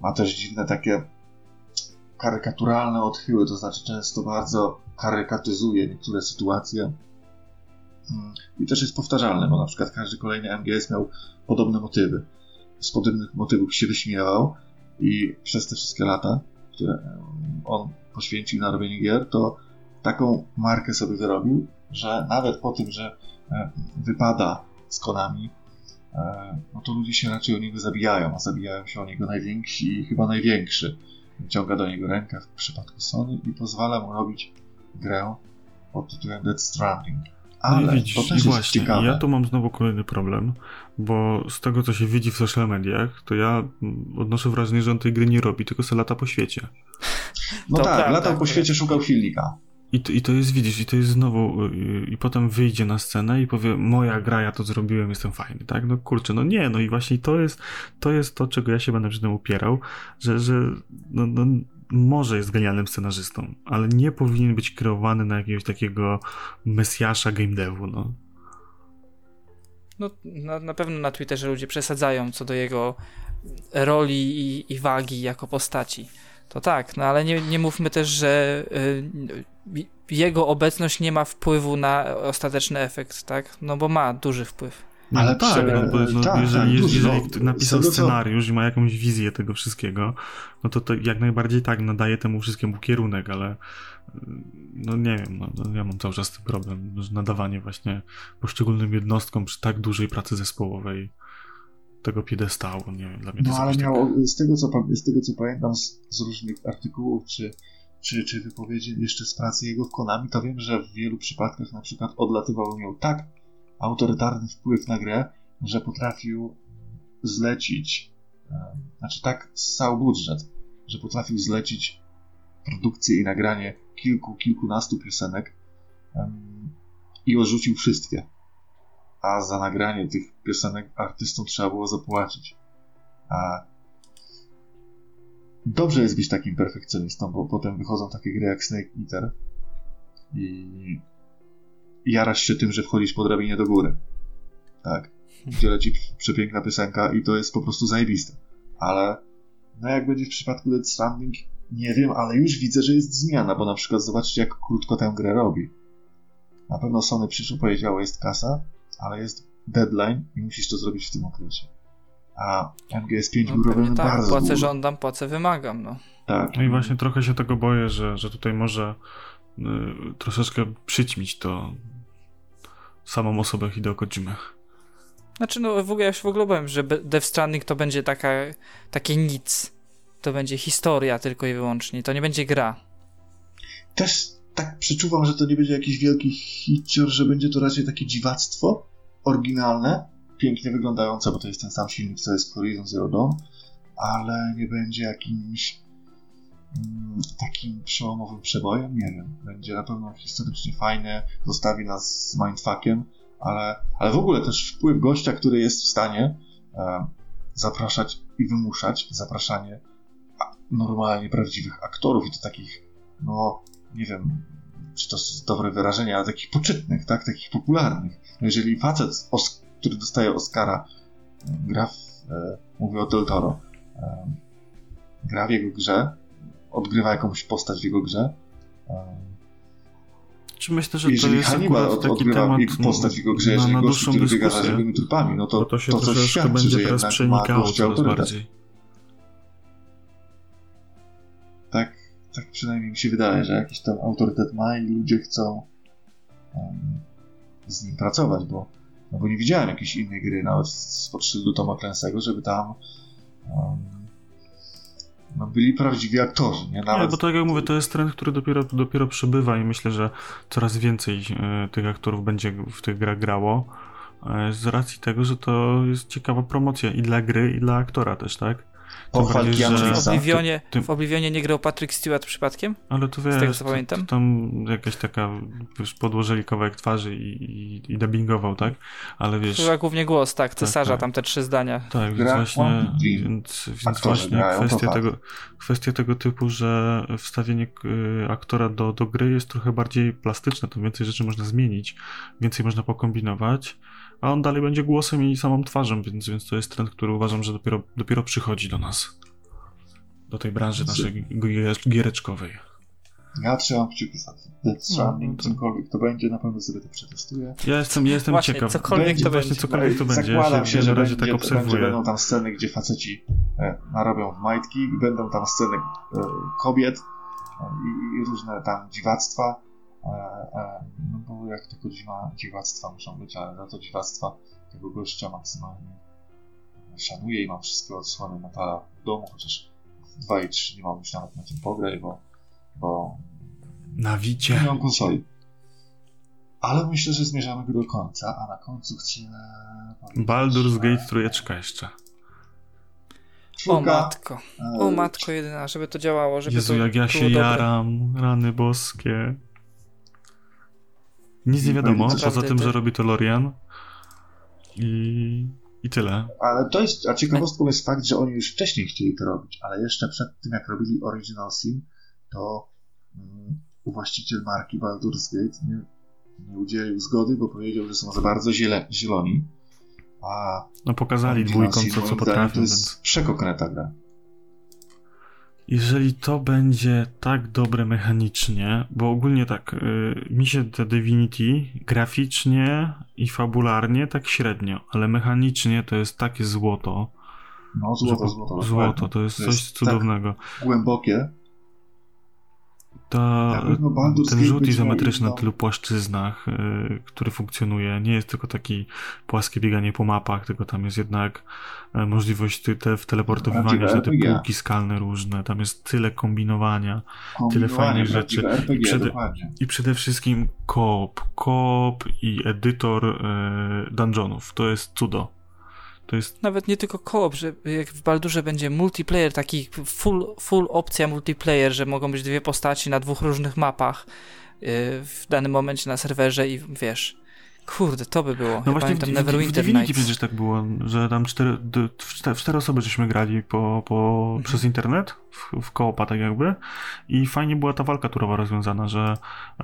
Ma też dziwne takie karykaturalne odchyły, to znaczy często bardzo karykatyzuje niektóre sytuacje. Mm, I też jest powtarzalne, bo na przykład każdy kolejny MGS miał podobne motywy. Z podobnych motywów się wyśmiewał i przez te wszystkie lata, które on poświęcił na robienie gier, to taką markę sobie wyrobił, że nawet po tym, że e, wypada z Konami, no to ludzie się raczej o niego zabijają, a zabijają się o niego najwięksi i chyba największy. Ciąga do niego rękę w przypadku Sony i pozwala mu robić grę pod tytułem Dead Stranding. Ale no widzisz, to też i właśnie, ciekawe. ja tu mam znowu kolejny problem, bo z tego, co się widzi w social mediach, to ja odnoszę wrażenie, że on tej gry nie robi, tylko se lata po świecie. No to tak, prawda, latał po świecie, szukał silnika. I to, I to jest, widzisz, i to jest znowu, i, i potem wyjdzie na scenę i powie, moja gra, ja to zrobiłem, jestem fajny, tak? No kurczę, no nie, no i właśnie to jest, to jest to, czego ja się będę przy tym upierał, że, że no, no, może jest genialnym scenarzystą, ale nie powinien być kreowany na jakiegoś takiego mesjasza game devu, no. No, na, na pewno na Twitterze ludzie przesadzają co do jego roli i, i wagi jako postaci. To tak, no ale nie, nie mówmy też, że y, jego obecność nie ma wpływu na ostateczny efekt, tak? No bo ma duży wpływ. Nie, ale no tak, no, bo, no, tak, jeżeli, tak, jeżeli no, napisał scenariusz i ma jakąś wizję tego wszystkiego, no to, to jak najbardziej tak, nadaje temu wszystkiemu kierunek, ale no nie wiem, no, no, ja mam cały czas ten problem, że nadawanie właśnie poszczególnym jednostkom przy tak dużej pracy zespołowej tego piedestału, nie wiem, dla mnie No ale miało, tak... z, tego, co, z tego co pamiętam z, z, różnych artykułów czy, czy, czy wypowiedzi jeszcze z pracy jego w Konami, to wiem, że w wielu przypadkach na przykład odlatywał miał tak autorytarny wpływ na grę, że potrafił zlecić, e, znaczy tak ssał budżet, że potrafił zlecić produkcję i nagranie kilku, kilkunastu piosenek i odrzucił wszystkie. A za nagranie tych piosenek artystom trzeba było zapłacić. A dobrze jest być takim perfekcjonistą, bo potem wychodzą takie gry jak Snake Eater i jarasz się tym, że wchodzisz po drabinie do góry. Tak. Gdzie leci przepiękna piosenka i to jest po prostu zajebiste. Ale no jak będzie w przypadku Dead Stranding, nie wiem, ale już widzę, że jest zmiana, bo na przykład zobaczcie, jak krótko tę grę robi. Na pewno Sony przyszło powiedziało, jest kasa, ale jest deadline i musisz to zrobić w tym okresie. A MGS5 no, był robiony tak, bardzo płacę długo. żądam, płacę wymagam, no. Tak. No i właśnie trochę się tego boję, że, że tutaj może y, troszeczkę przyćmić to samą osobę Hideo Kojimy. Znaczy, no w ogóle ja już w ogóle powiem, że Death Stranding to będzie taka, takie nic. To będzie historia tylko i wyłącznie. To nie będzie gra. Też tak przeczuwam, że to nie będzie jakiś wielki hicior, że będzie to raczej takie dziwactwo oryginalne, pięknie wyglądające, bo to jest ten sam silnik, co jest Horizon Zero Dawn, ale nie będzie jakimś mm, takim przełomowym przebojem, nie wiem. Będzie na pewno historycznie fajne, zostawi nas z mindfuckiem, ale, ale w ogóle też wpływ gościa, który jest w stanie e, zapraszać i wymuszać zapraszanie normalnie prawdziwych aktorów i to takich, no nie wiem, czy to jest dobre wyrażenie, ale takich poczytnych, tak, takich popularnych. No jeżeli facet, który dostaje Oscara, gra w, e, mówię o Del Toro, e, gra w jego grze, odgrywa jakąś postać w jego grze, e, czy myślę, że jeżeli to jest Hannibal od, taki temat postać w jego grze, jeżeli na, na gość, który biega za żywymi trupami, no to, to, to się to coś świadczy, będzie że teraz przenikało coraz bardziej. Tak, tak przynajmniej mi się wydaje, że jakiś tam autorytet ma i ludzie chcą um, z nim pracować, bo, no bo nie widziałem jakiejś innej gry, nawet spod szyldu Toma Clancy'ego, żeby tam um, no, byli prawdziwi aktorzy. Nie? Nawet... nie, bo tak jak mówię, to jest trend, który dopiero, dopiero przybywa i myślę, że coraz więcej e, tych aktorów będzie w tych grach grało e, z racji tego, że to jest ciekawa promocja i dla gry, i dla aktora też, tak? Że w Oblivionie, ty, ty... w Oblivionie nie grał Patrick Stewart przypadkiem? Ale to wiesz, Z tego co pamiętam? tam jakaś taka, wiesz, podłożyli kawałek twarzy i, i, i dubbingował, tak? Ale wiesz... Chyba głównie głos, tak, cesarza, tak, tak. tam te trzy zdania. Tak, więc właśnie, więc, więc właśnie kwestia tego, kwestia tego typu, że wstawienie y, aktora do, do gry jest trochę bardziej plastyczne, to więcej rzeczy można zmienić, więcej można pokombinować, a on dalej będzie głosem i samą twarzą, więc, więc to jest trend, który uważam, że dopiero, dopiero przychodzi do nas. Do tej branży naszej giereczkowej. Ja trzymam kciuki za Death Stranding, no, to... cokolwiek to będzie, na pewno sobie to przetestuję. Ja jestem, ja jestem właśnie, ciekaw. Cokolwiek będzie, to właśnie będzie. cokolwiek to będzie. Zakładam się, że na razie będzie, tak obserwuję. będą tam sceny, gdzie faceci e, narobią majtki, będą tam sceny e, kobiet e, i, różne tam dziwactwa. E, e, no bo jak tylko dziwa, dziwactwa muszą być, ale za to dziwactwa tego gościa maksymalnie szanuję i mam wszystkie odsłony Natala w domu, chociaż w 2 i 3 nie mam już nawet na tym pograć, bo, bo na wicie. Nie mam konsoli. Ale myślę, że zmierzamy do końca, a na końcu chcę... Baldur's Gate trójeczka jeszcze. O matko. O matko jedyna, żeby to działało, żeby Jezu, to jak ja się dobre. jaram, rany boskie. Nic nie wiadomo, poza tym, że robi to Lorian. I, I tyle. Ale to jest, a ciekawostką jest fakt, że oni już wcześniej chcieli to robić, ale jeszcze przed tym, jak robili Original Sin, to mm, właściciel marki Baldur's Gate nie, nie udzielił zgody, bo powiedział, że są za bardzo ziele, zieloni. A no pokazali dwójką, co, co potrafią. To jest więc... przekokreta gra. Jeżeli to będzie tak dobre mechanicznie, bo ogólnie tak, y, mi się te Divinity graficznie i fabularnie tak średnio, ale mechanicznie to jest takie złoto. No, złoto, złoto. Złoto, to jest, to jest coś tak cudownego. Tak głębokie, ta, ten rzut izometryczny na tylu płaszczyznach, y, który funkcjonuje, nie jest tylko taki płaskie bieganie po mapach, tylko tam jest jednak y, możliwość te, teleportowywania się, te półki skalne różne, tam jest tyle kombinowania, tyle fajnych rzeczy. RPG, I, przede, I przede wszystkim koop, koop i edytor y, dungeonów. To jest cudo. To jest... Nawet nie tylko koop, że jak w Baldurze będzie multiplayer, taki full, full opcja multiplayer, że mogą być dwie postaci na dwóch różnych mapach yy, w danym momencie na serwerze i wiesz, kurde, to by było. No ja właśnie w, Neverwinter w Divinity przecież tak było, że tam cztery, cztery, cztery osoby żeśmy grali po, po, mhm. przez internet, w, w koopa tak jakby i fajnie była ta walka turowa rozwiązana, że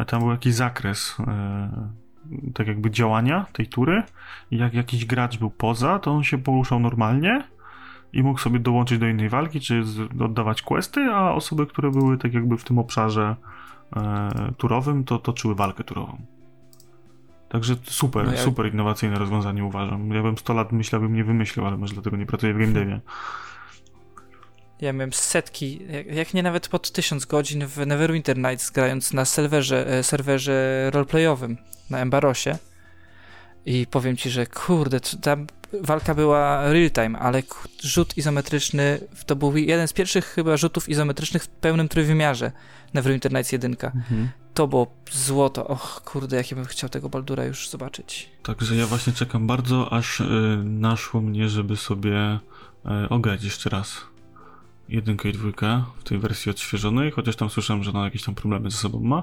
tam był jakiś zakres yy tak jakby działania tej tury i jak jakiś gracz był poza, to on się poruszał normalnie i mógł sobie dołączyć do innej walki, czy oddawać questy, a osoby, które były tak jakby w tym obszarze e, turowym, to toczyły walkę turową. Także super, no jak... super innowacyjne rozwiązanie uważam. Ja bym 100 lat myślał, bym nie wymyślił, ale może dlatego nie pracuję w game devie. Ja miałem setki, jak nie nawet pod tysiąc godzin w Neverwinter Nights grając na serwerze, e, serwerze roleplayowym na Embarosie. I powiem ci, że kurde, ta walka była real time, ale rzut izometryczny to był jeden z pierwszych chyba rzutów izometrycznych w pełnym trójwymiarze Neverwinter Nights 1. Mhm. To było złoto. Och, kurde, jakie bym chciał tego Baldura już zobaczyć. Także ja właśnie czekam bardzo, aż y, naszło mnie, żeby sobie y, ograć jeszcze raz jedynkę i dwójkę w tej wersji odświeżonej, chociaż tam słyszałem, że ona jakieś tam problemy ze sobą ma,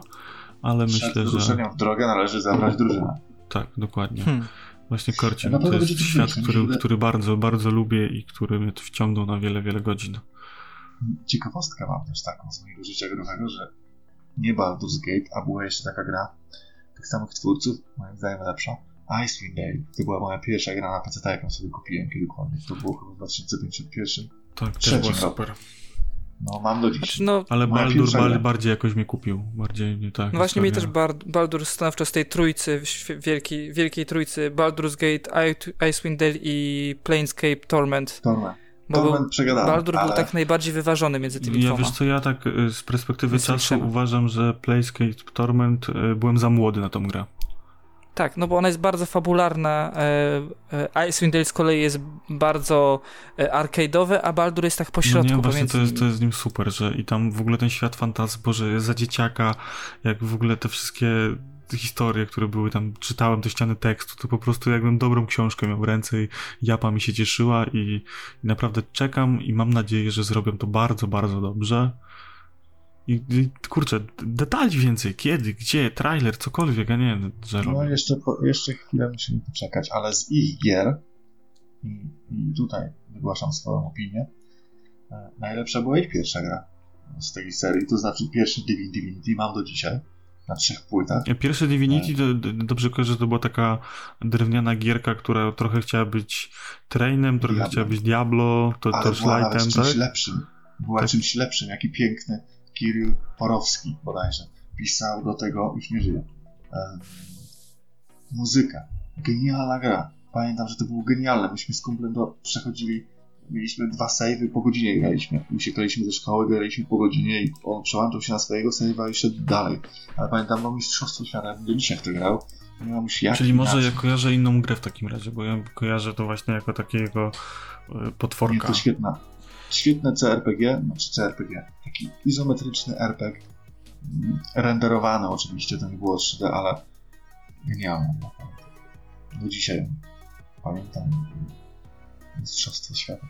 ale Przed myślę, że... w drogę należy zabrać drużynę. Tak, dokładnie. Hmm. Właśnie Korcin no to jest świat, który, który bardzo, bardzo lubię i który mnie wciągnął na wiele, wiele godzin. Ciekawostkę mam też taką z mojego życia growego, że nie Baldur's Gate, a była jeszcze taka gra tych samych twórców, moim zdaniem lepsza, Icewind Dale. To była moja pierwsza gra na PC, jaką sobie kupiłem kiedykolwiek. To było chyba w 2051. Tak, też była super. No, mam do dziś. Znaczy, no, Ale Baldur bal, bardziej jakoś mi kupił. Bardziej tak. No właśnie mi też Baldur stanowczo z tej trójcy, wielkiej, wielkiej trójcy, Baldur's Gate, Icewind Dale i Planescape Torment. Torment. Torment przegadany, Baldur ale... był tak najbardziej wyważony między tymi ja, dwoma. Wiesz co, ja tak y, z perspektywy czasu uważam, że Planescape Torment y, byłem za młody na tą grę. Tak, no bo ona jest bardzo fabularna. E, e, Icewind Dale z kolei jest bardzo e, arcade'owy, a Baldur jest tak pośrodku. No nie, właśnie to jest, to jest z nim super, że i tam w ogóle ten świat fantazji, Boże, jest za dzieciaka, jak w ogóle te wszystkie historie, które były tam, czytałem te ściany tekstu, to po prostu jakbym dobrą książkę miał w ręce i japa mi się cieszyła i, i naprawdę czekam i mam nadzieję, że zrobią to bardzo, bardzo dobrze. I, I, kurczę, detali więcej, kiedy, gdzie, trailer, cokolwiek, a nie, że No jeszcze, jeszcze chwilę musimy poczekać, ale z ich gier, i, i tutaj wygłaszam swoją opinię, e, najlepsza była ich pierwsza gra z tej serii, to znaczy pierwszy Divinity mam do dzisiaj na trzech płytach. Pierwsze Divinity, to, dobrze kojarzę, że to była taka drewniana gierka, która trochę chciała być trainem, trochę Diablo. chciała być Diablo, to Ale też lightem, tak? czymś lepszym. Była tak. czymś lepszym, jaki piękny Kiryl Porowski bodajże pisał do tego, już nie żyje. E, muzyka. Genialna gra. Pamiętam, że to było genialne. Myśmy z kumplem do, przechodzili, mieliśmy dwa savey, po godzinie graliśmy. Uciekaliśmy ze szkoły, graliśmy po godzinie i on przełączył się na swojego save'a i szedł dalej. Ale pamiętam, no mistrzostwo świata, do dzisiaj w to grał. Czyli może ja kojarzę inną grę w takim razie, bo ja kojarzę to właśnie jako takiego e, potworka. Nie, to świetna świetne CRPG, znaczy CRPG, taki izometryczny RPG, mm, renderowany oczywiście, to nie było 3D, ale genialny. Do dzisiaj pamiętam Mistrzostwo Świata.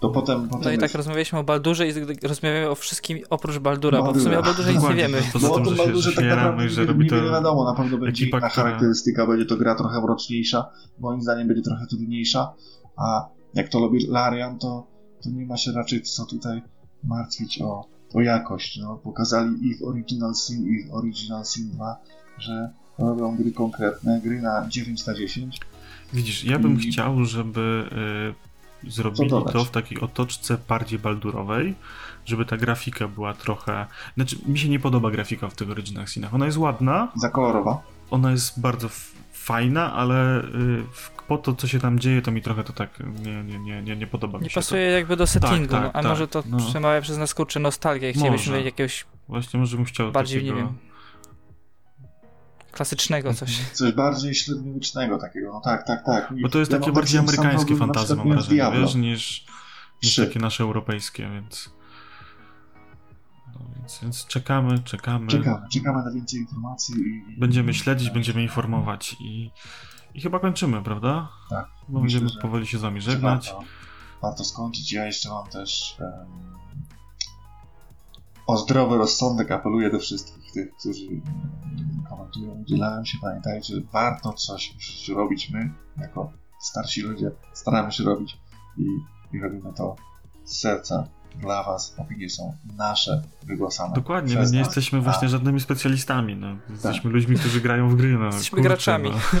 To potem, potem no i tak rozmawialiśmy o Baldurze i rozmawiamy o wszystkim oprócz Baldura, Baldura. bo w sumie o Baldurze nic nie wiemy. Poza tym, o tym Baldurze tak naprawdę że robi to wiadomo, na pewno będzie inna charakterystyka, będzie to gra trochę mroczniejsza, moim zdaniem będzie trochę trudniejsza, a jak to robi Larian, to to nie ma się raczej co tutaj martwić o, o jakość. No, pokazali i w Original Sin, i w Original Sin 2, że robią gry konkretne, gry na 9 na 10. Widzisz, ja bym I... chciał, żeby zrobili dodać? to w takiej otoczce bardziej baldurowej, żeby ta grafika była trochę... Znaczy, mi się nie podoba grafika w tych Original Sinach. Ona jest ładna, Za kolorowa. ona jest bardzo fajna, ale y, w- po to, co się tam dzieje, to mi trochę to tak nie, nie, nie, nie, nie podoba mi Nie się pasuje jakby do settingu, tak, no, a tak, może to no. przemawia przez nas kurczę nostalgię. Chcielibyśmy Może. jakiegoś to. Właśnie może bym chciał bardziej, takiego... nie wiem, klasycznego coś. Coś bardziej średniowiecznego takiego. No tak, tak, tak. Bo to jest Ja takie bardziej amerykańskie przykład mam wrażenie, Diablo. wiesz, niż, niż takie nasze europejskie, więc... No, więc, więc czekamy, czekamy. Czekamy, czekamy na więcej informacji i... Będziemy śledzić, będziemy informować i, i chyba kończymy, prawda? Tak. Bo Myślę, będziemy powoli się z wami że żegnać. Warto, warto skończyć. Ja jeszcze mam też em, o zdrowy rozsądek apeluję do wszystkich tych, którzy komentują, udzielają się. Pamiętajcie, że warto coś w życiu robić. My, jako starsi ludzie, staramy się robić i, i robimy to z serca dla was. Opinie są nasze, wygłosane Dokładnie, my nie nas. jesteśmy A- właśnie żadnymi specjalistami. No. Tak. Jesteśmy ludźmi, którzy grają w gry. No. Jesteśmy graczami. No.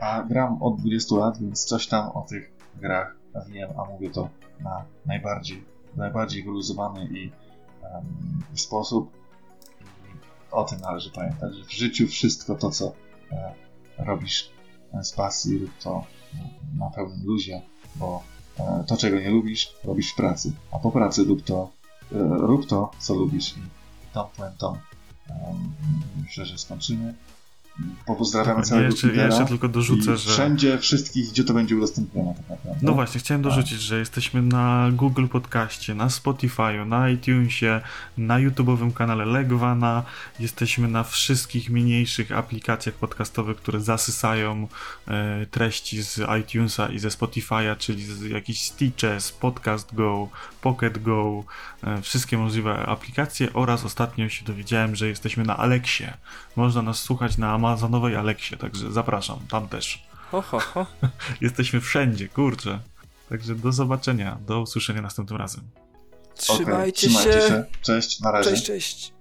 A gram od 20 lat, więc coś tam o tych grach wiem, a mówię to na najbardziej, najbardziej wyluzowany i em, sposób. O tym należy pamiętać, że w życiu wszystko to, co e, robisz e, z pasji, rób to e, na pełnym luzie, bo e, to, czego nie lubisz, robisz w pracy, a po pracy rób to, e, rób to co lubisz i tą puentą myślę, że skończymy. Pozdrawiamy całego jeszcze, Twittera. jeszcze tylko dorzucę, że. Wszędzie, wszystkich, gdzie to będzie udostępnione tak naprawdę. No właśnie, chciałem dorzucić, że jesteśmy na Google Podcaście, na Spotify'u, na iTunesie, na YouTube'owym kanale Legwana. Jesteśmy na wszystkich mniejszych aplikacjach podcastowych, które zasysają e, treści z iTunesa i ze Spotify'a, czyli z jakichś Stitches, Podcast Go, Pocket Go, e, wszystkie możliwe aplikacje oraz ostatnio się dowiedziałem, że jesteśmy na Alexie. Można nas słuchać na Amazonowej Alexie, także zapraszam, tam też. Ho, ho, ho. Jesteśmy wszędzie, kurczę. Także do zobaczenia, do usłyszenia następnym razem. Trzymajcie trzymajcie się. się. Cześć, na razie. Cześć, cześć.